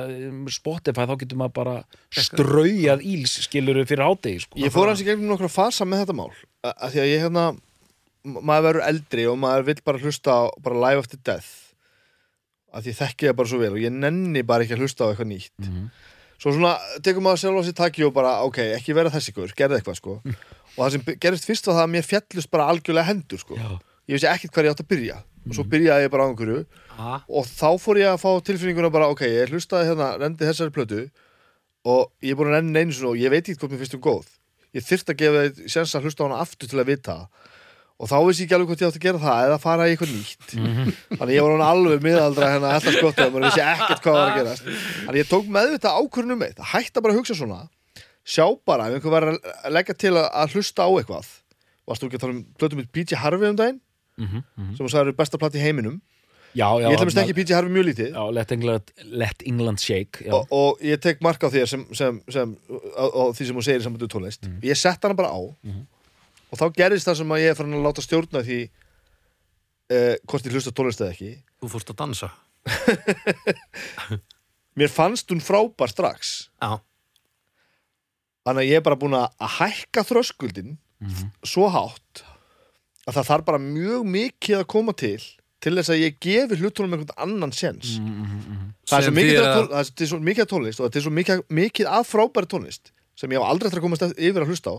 Spotify, þá getur maður bara straujað íls skilur fyrir hádegi sko. Ég fór hans í gegnum nokkra fasa með þetta mál að því að ég hérna maður verður eldri og maður vill bara hlusta bara live after death að því ég þekki það bara svo vel og ég nenni bara ekki að hlusta á eitthvað nýtt. Mhm. svo svona tekur maður sjálf á sér taki og bara ok, ekki vera þessi ykkur, gerði eitthvað sko. Og það sem gerist fyrst var það að mér fjallust bara algjörlega hendur sko. Já. ég vissi ekkert hvað ég átt að byrja. Og svo byrjaði ég bara á einhverju. Ah, og þá fór ég að fá tilfinninguna bara ok, ég hlustaði hérna, rendi þessari plötu. Og ég er búin að renna einu svona og ég veit ekki hvort mér finnst um góð. Ég þyrft að gefa þið sjans að hlusta á hana aftur til að vita. Og þá vissi ég ekki alveg hvort ég átti að gera það eða fara í eitthvað nýtt. Þannig ég var hann alveg miðaldra hérna alltaf skottið og maður vissi ekkert hvað var að gerast. Þannig ég tók meðvitað ákvörnum eitt að hætta bara að hugsa svona sjá bara ef einhver var að leggja til að, hlusta á eitthvað. Varstu ekki að tala um plötum með PJ Harvey um daginn? Mhm, mhm. sem þú sagði er besta platt í heiminum? Já, já, ég ætla að þarna- ekki PJ Harvey mjög lítið. Já, let England, let England shake og, og ég tek mark á sem, sem, sem, á, á því sem hún segir í sambandi við tónlist. Mhm. ég sett hana bara á og þá gerist það sem að ég er farin að láta stjórna því eh, hvort ég hlusta á tónlist eða ekki. Þú fórst að dansa. *laughs* Mér fannst hún frábær strax. Já, þannig að ég er bara búin að að hækka þröskuldin Mhm. svo hátt að það þarf bara mjög mikið að koma til til þess að ég gefi hlutunum einhvern annan sens Mhm, mhm, mhm. það er mikið, að... að- það er svo mikið af tónlist og þetta er svo mikið, mikið af frábæri tónlist sem ég á aldrei eftir að komast yfir að hlusta á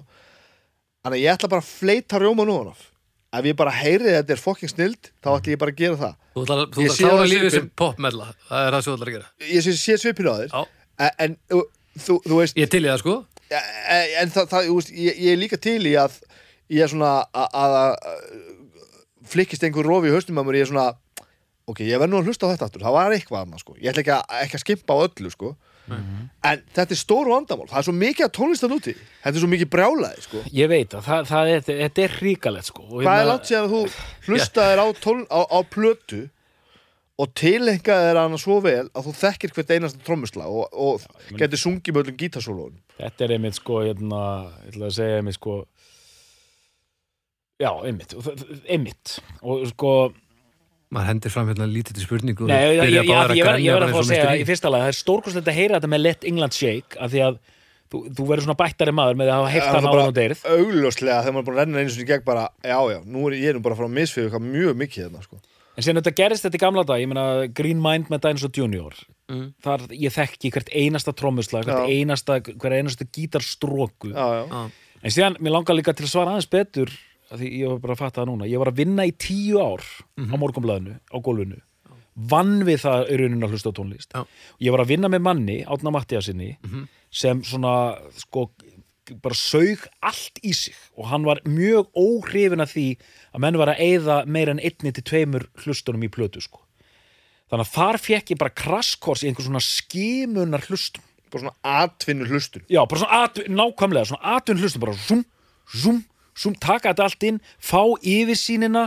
þannig að ég ætla bara að fleita rjóma nú hann ef ég bara heyri að þetta er fucking snild þá ætla ég bara að gera það. Þú sé að það klára lífið sem popmella. Það er það sem þú ætlar að gera. Ég sé, sé svipinu á þér. Já, en, en þú, þú veist ég er til í það sko. En, en það, það, þú veist, ég, ég er líka til í að ég er svona að, að, að flikkist einhver rofi í að mér ég er svona ok, ég verð nú að hlusta á þetta aftur, það var eitthvað annað sko. ég ætla ekki að, ekki að skimpa á öllu sko. En þetta er stóru vandamál. Það er svo mikið að tónlistan úti. Þetta er svo mikið brjálaði sko. Ég veit að það, það er, þetta er hríkalegt sko. Hvað er hérna- langt síðan að þú *laughs* hlustaðir á, tón, á, á plötu og tilengaðir hana svo vel að þú þekkir hvert einasta trommusla og, og getur sungið með öllum gítarsólóðum Þetta er einmitt sko, hérna, ég ætla að segja einmitt sko, já, einmitt, einmitt, og sko, Maður hendir fram hérna lítið til spurningu og nei, ég, byrja ég, ég, báðir ég, ég verð grenja að bara fá eins að og segja í fyrsta lag, það er stórkostlegt að heyra þetta með Let England Shake, af því að þú, þú verður svona bættari maður með að hafa Já, hann á bara- hann og deyrið. augljóslega þegar maður að renna einu sinni í gegn bara, já, já, nú er ég nú bara að fara að misfið eitthvað mjög mikið hérna, sko. En síðan þetta gerist þetta í gamla dag, ég meina Green Mind með Dinosaur Junior, Mm. þar ég þekki hvert einasta trommuslag, hvert einasta, hver einasta gítarstróku. Já, já. Já. En síðan, mér langar líka til að svara aðeins betur því ég var bara að fatta það núna. Ég var að vinna í tíu ár á morgunblæðinu á gólfinu. Vann við það rauninu að hlusta tónlist. Já. ég var að vinna með manni, Átna Mattiasinni sem svona sko, bara saug allt í sig. Og hann var mjög óhrifin af því að menn var að eyða meira en einni til tveimur hlustunum í plötu sko. þannig að þar fekk ég bara krasskors í einhver svona skimunar hlustum Bara svona atvinnu hlustun. Já, bara svona atv nákvæmlega, svona atvinn hlustum bara zoom, zoom, zoom, taka þetta allt inn, fá yfirsýnina,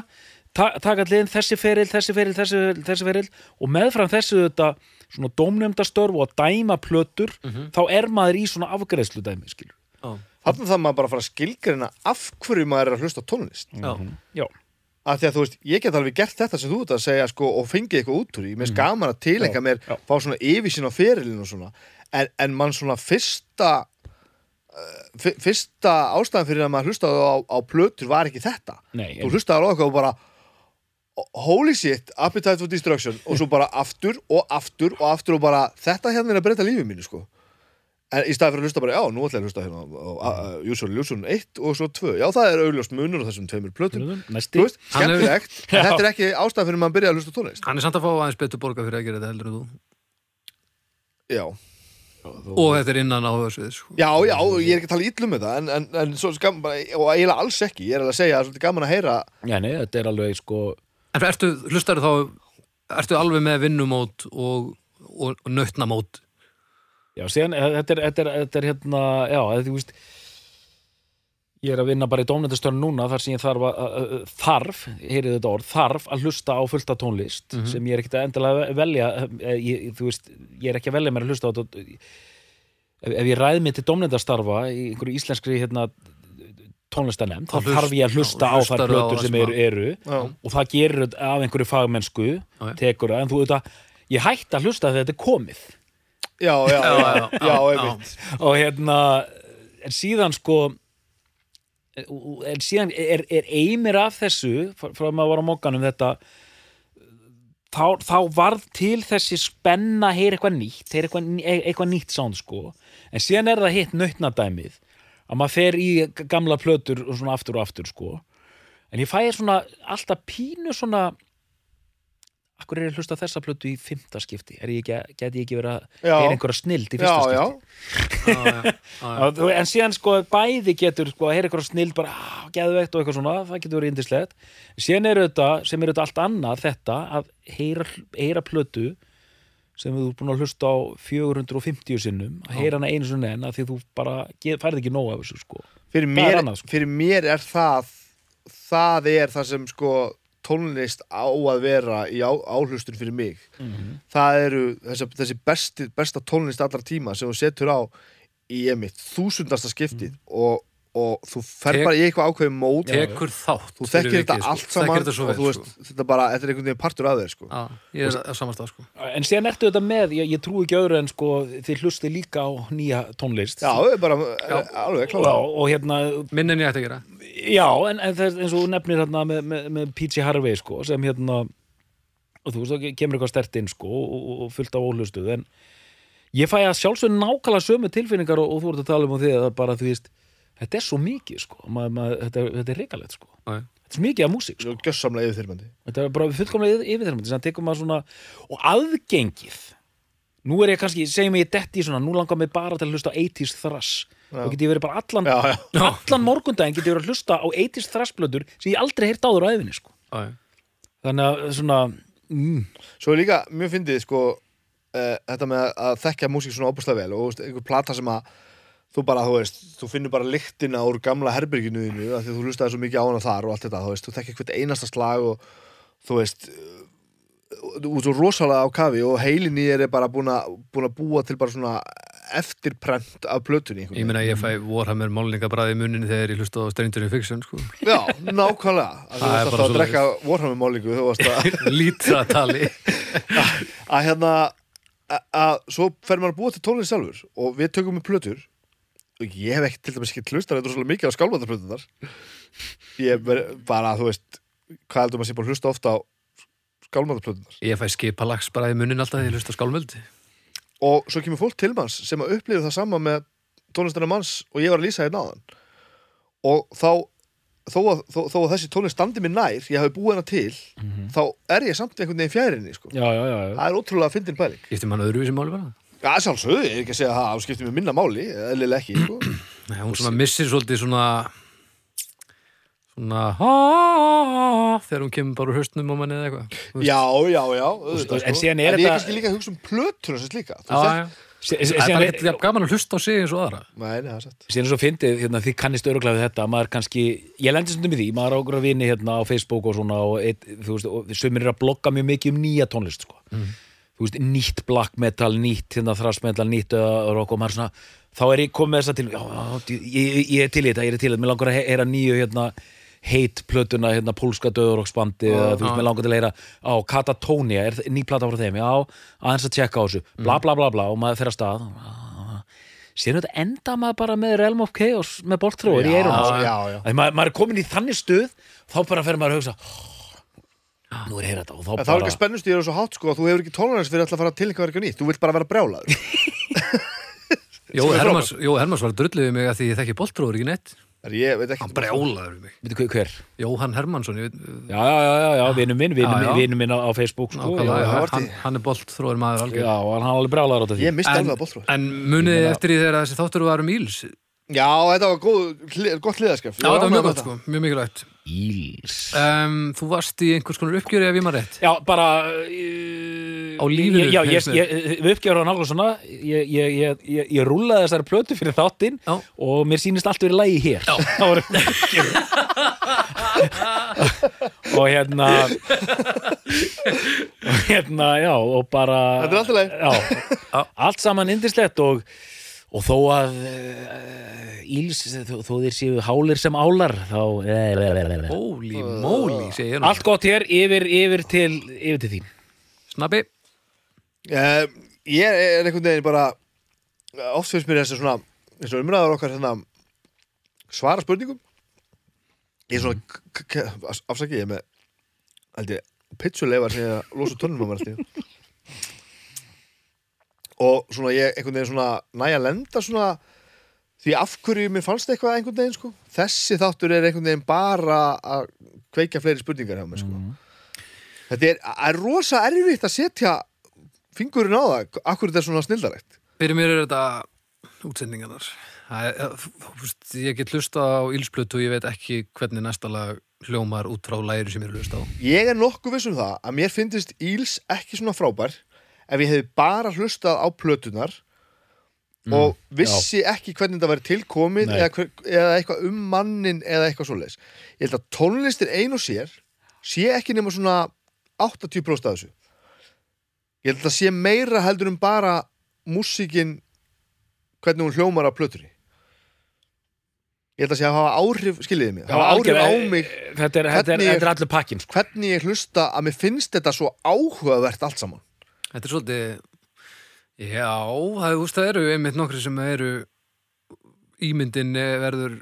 ta taka allir inn þessi feril, þessi feril, þessi feril, þessi feril og meðfram þessu þetta svona dómnefndastörf og að dæma plötur, þá er maður í svona afgreðslu dæmi, skilur. Já. Þannig það maður bara að fara að skilgreina af hverju maður er að hlusta tónlist. Já. Já, Af því að þú veist, ég get alveg gert þetta sem þú ert að segja sko, og fengið eitthvað út úr því. Mér er gaman að tilenga mér, já. fá svona yfirsýn á ferilinu og svona. En, en mann svona fyrsta fyrsta ástæðan fyrir að maður hlustaði á, á plötur var ekki þetta. nei, þú hlustaði á eitthvað og bara holy shit, appetite for destruction. Og svo bara aftur og aftur og aftur og bara þetta hérna er að breyta lífið mínu sko. En í staði fyrir að hlusta bara, já, nú ætla ég að hlusta hérna Usual Illusion 1 og svo 2 já, það er augljóst munur á þessum tveimur plötum. Næsti. þú veist, Hann er- skemmtilegt en *laughs* þetta er ekki ástæðan fyrir að maður byrja að hlusta á tónlist. Hann er samt að fá aðeins betur borga fyrir að gera þetta heldur en þú. Já, Og þetta er innan á þessu sko. já, já, ég er ekki að tala ítlum með það en, en, en svo bara, og eiginlega alls ekki ég er alveg að segja að það er svolítið gaman að heyra Já, nei, þetta er alveg, sko, En ertu, hlustar þá Ertu alveg með vinnumót og, og, og nautnamót já, síðan, þetta er, þetta er, þetta er hérna, já, þetta, þú veist, ég er að vinna bara í dómnendastöðun núna þar sem ég þarf að, þarf, heyrið þetta orð, þarf að hlusta á fullta tónlist sem ég er ekkert að endilega velja eh, ég, þú veist, ég er ekki að velja mér að hlusta á þetta. Ef, ef ég ræð mig til dómnendastarfa í einhverju íslenskri hérna, tónlistanemnd þá þarf ég að hlusta á á plötur sem eru, eru og það gerir þetta af einhverju fagmennsku tekur það, en þú veit að ég hætti að hlusta þegar þetta er komið. Já, já, já, já, já, já, og hérna en síðan sko en síðan er, er eimir af þessu frá að maður var á mokkanum þetta þá, þá varð til þessi spenna að heyra eitthvað nýtt heyra eitthvað, e- eitthvað nýtt sound sko. En síðan er það hitt nautnadæmið að maður fer í gamla plötur og svona aftur og aftur sko. En ég fæði svona alltaf pínu svona Akkur er ég að hlusta á þessa plötu í fymta skipti? Er ég ekki, geti ég ekki verið að heyra einhverja snild í fyrsta já, skipti? Já, já, *laughs* já, já. En síðan sko bæði getur sko að heyra eitthvað snild bara á, geðveikt og eitthvað svona, það getur verið indislegt síðan er þetta, sem er þetta allt annað þetta að heyra, heyra plötu sem þú er búin að hlusta á 450 sinnum að heyra hana einu sinni en að því þú bara ge- færð ekki nóg af þessu sko fyrir er mér, annað, sko. fyrir mér er það það er það sem sko tónlist á að vera í áhlustun fyrir mig. Það eru þessi, þessi besti, besta tónlist allra tíma sem þú setur á í emitt þúsundasta skiptið og, og þú fer Tek- bara í eitthvað ákveðum mót. Tekur þátt þú þekkir þetta sko. allt saman þetta svo og vel, þú veist, sko. þetta, bara, þetta er einhvern veginn partur af þér sko. Já, ég er að samast það sko. En síðan ertu þetta með, ég, ég trúi ekki öðru en sko þið hlusti líka á nýja tónlist. Já, það er bara alveg og, klára og hérna Minn en ég ætti að gera. Já, en, en það er eins og þú nefnir hérna með, með, með PJ Harvey sko, sem hérna og þú veist, það kemur eitthvað stert inn sko, og, og, og fullt af óhlustuð en ég fæ að sjálfsög nákvæmlega sömu tilfinningar og, og þú ert að tala um því að bara þú veist, þetta er svo mikið sko, ma, ma, þetta, þetta er reikalegt sko já. þetta er svo mikið af músík sko. gjössamlega yfirþyrmandi þetta er bara fullkomlega yfir, yfir þeirra þannig að tekur maður svona og aðgengið nú er ég kannski, segjum ég detti í svona nú langar mig bara til að hlusta á 80s thrash Já. og get ég verið bara allan já, já. allan morgundaginn get ég verið að hlusta á 80s þrassblöður sem ég aldrei heyrt áður á æfinni sko. Já, já. þannig að svona mm, Svo er líka mjög fyndið sko uh, þetta með að þekkja músík svona óbúslega vel og einhver plata sem að þú bara, þú veist, þú finnur bara lyktina úr gamla herbyrginu þínu því að þú hlustaði svo mikið á hana þar og allt þetta, þú veist, þú þekkir hvert einasta slag og þú veist þú ert svo rosalega á kafi og heilin í er bara búin að, að búa til bara svona eftirprent af plötunni Ég meina ég fæ Warhammer málningabræði í munninni þegar ég hlusta á Stranger in Fiction sko. Já, nákvæmlega. Að þú Það er varst bara alltaf að drekka Warhammer málingu þú varst að *laughs* Lítra tali að hérna að, að svo fer maður að búa til tónlist sjálfur og við tökum með plötur ég hef ekki til dæmis ekki hlustar þetta svolítið mikið á skálmöndarplötunar ég er bara- bara, þú veist hvað heldur maður sé bara að hlusta ofta á skálmöndarplötunar Ég fæ skipalagsbræði í munnin alltaf þegar ég hlusta á skálmöld og svo kemur fólk til manns sem að upplifa það sama með tónlistarna manns og ég var að lýsa hérna áðan. Og þá þó að, þó, þó að þessi tónlist standi mér nær ég hafi búið hana til þá er ég samt einhvern veginn fjærinni sko. já, já, já, já. það er ótrúlega fyndin pæling Já, sjálfsögðu, ég er ekki að segja það, það skiptir mér minna máli, eðlilega ekki, sko. *clears throat* Nei, hún svona missir svolítið svona svona þegar hún kemur bara úr haustnum á manni eða eitthvað. Já, já, já, auðvitað, En sko. síðan er en ég er kannski líka að hugsa um plötur þess líka. Þú Já, já. Það er bara ekkert jafn gaman að hlusta á sig eins og aðra Nei, nei, það er satt. síðan er svo fyndið, hérna, þið kannist öruglega við þetta maður kannski, ég lendi stundum í því maður á okkur að vini hérna á Facebook og svona og, eitt, þú veist, og sko. veist, nýtt black metal nýtt hérna thrash metal, nýtt uh, rock og maður svona, þá er ég komið þess að til já, já, ég, ég er til þetta, ég er til þetta. Mér langar að he- heyra nýju hérna heit plötuna, hérna pólska döðurokksbandi eða þú veist, mér langar til að heyra á Katatonia, er ný plata frá þeim já, aðeins að tjekka á þessu, bla bla bla bla og maður fer að stað. Síðan þetta enda maður bara með Realm of Chaos með boltróður í. Að maður, maður er komin í þannig stuð þá bara fer maður að hugsa nú er að heyra þetta og þá En þá er bara ekki spennust ég er svo hátt, sko, að þú hefur ekki tónlist fyrir að fara til eitthvað eitthvað nýtt. Þú vilt bara vera brjálaður. *laughs* Jó, er Hermans, Jó, Hermans var drullið við mig að því ég þekki boltróður ekki neitt Það er ég, veit ekki. Hann brjálaður við mig Veitu hver- hver? Jóhann Hermansson, ég veit Já, já, já, já, já vinnu minn, vinnu Já, minn, já. á á Facebook sko, nákvæmlega, já, já, það hann, hann er boltróður maður algjör já, hann er alveg brjálaður á þetta Ég misti En, alveg að bóttróð. en munið eftir því þegar þessi þáttur var um Íls Já, Já, þetta var góð, gott hliðaskef. þetta var mjög gott, sko, mjög mikilvægt Íls um, Þú varst í einhvers konar uppgjöri ef ég maður rétt. Já, bara uh, Á lífinu, Já, ég, ég, við uppgjör á náttúrulega svona ég, ég, ég, ég, ég rúlaði þessari plötu fyrir þáttinn og mér sýnist allt verið lægi hér. Já. *laughs* og hérna og hérna, já og bara Þetta er allt í lagi. já, allt saman indislegt og og þó að uh, íls, þó, þó þeir séu hálir sem álar þá Holy moly, segir ég nú allt gott hér yfir, yfir, til, yfir til þín. Snabbi, uh, Ég er einhvern veginn bara oft finnst mér þessi svona eins og umræður okkar hérna, svara spurningum. Ég er svona afsaki ég er með pitsuleifar sem ég losa tönnum á mér alltaf og svona ég einhvern veginn svona næja lenda svona því af hverju mér fannst eitthvað einhvern veginn sko. Þessi þáttur er einhvern veginn bara að kveikja fleiri spurningar hjá mér sko. Þetta er, er rosa erfitt að setja fingurinn á það, akkur þetta er svona snildarægt fyrir mér er þetta útsendingarnar. Veist, Ég get hlusta á ílsplötu og ég veit ekki hvernig næsta lag hljómar út frá læri sem ég er að hlusta á. Ég er nokkuð viss um það að mér finnist Íls ekki svona frábær ef ég hefði bara hlustað á plötunar og vissi ekki hvernig það væri tilkomið eða, eða eitthvað um mannin eða eitthvað svoleiðis. Ég held að tónlistin ein og sér sé ekki nema svona 80% af þessu. Ég held að sé meira heldur um bara músíkin hvernig hún hljómar á plötunni. Ég held að sé að hafa áhrif, skiljiði mig, hafa áhrif á mig þetta er, þetta er, Hvernig þetta er allur pakkin sko. hvernig ég hlusta að mér finnst þetta svo áhugavert allt saman. Þetta er svolítið Já, það, það eru einmitt nokkri sem eru ímyndin verður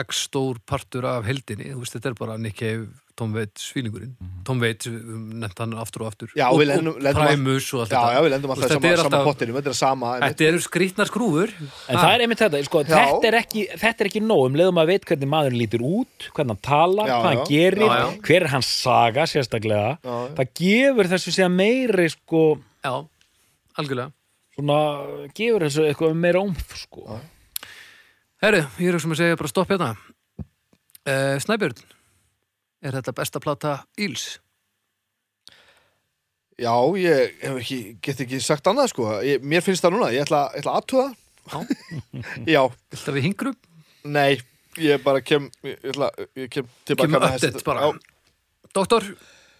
x stór partur af heldinni, þú veist, þetta er bara Nick Cave, Tom Waits fílingurinn Tom Waits, við höfum nefnt hann aftur og aftur Já, og, lendum- og Primus og allt Já, þetta já, við lendum alltaf í sama, er sama alltaf- pottinum, þetta er sama. Þetta eru skrýtnar skrúfur En það er einmitt þetta, sko, þetta, er ekki, þetta er ekki nóg um leiðum að veit hvernig maður lítur út, hvernig hann talar, hvað hann já. gerir, Já, já. hver er hans saga sérstaklega. Já, já. Það gefur þessu síðan meiri, sko, Já, algjörlega svona, gefur þessu eitthvað meira ómf, sko. Herru, ég er sem að segja bara stopp hérna uh, Snæbjörn Er þetta besta plata Íls? Já, ég hef ekki, get ekki sagt annað sko ég, Mér finnst það núna, ég ætla, ég ætla að aðtúða Já, *laughs* að við hingrum? nei, ég bara kem Ég, ætla, ég kem tilbaka Kemur þessi- bara Já, Doktor,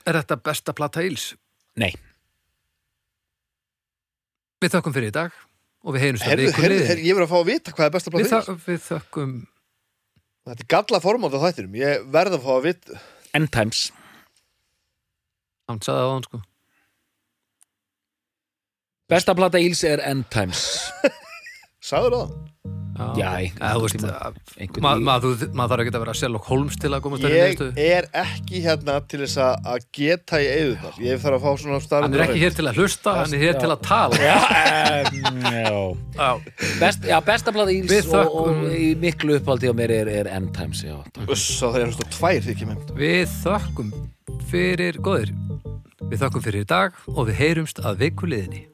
er þetta besta plata Íls? Nei. Við þökkum fyrir í dag og við heyrumst að Herðu, viku herðu, liðinni. herðu, ég verð að fá að vita hvað er besta Við, plata þak, við þökkum Þetta er galla formátt á þættinum Ég verð að fá að vita End times. Hann sagði það á hann sko Besta plata Íls er End *laughs* Sagður það? Já, að- maður þarf ekki að vera Sherlock Holmes til að komast þær í Ég er ekki hérna til þess að að geta í eðunar Ég þarf að fá svona starf Hann er ekki hér til að hlusta, hann er hér Já. til að tala Já, já. Já. Best, já, besta plata Íls og, og þökkum- í miklu uppáldi á mér er, er End times, já. takk. Uss, það er hérna tvær þykir með Við þökkum fyrir góðir Við þökkum fyrir í dag og við heyrumst að viku liðinni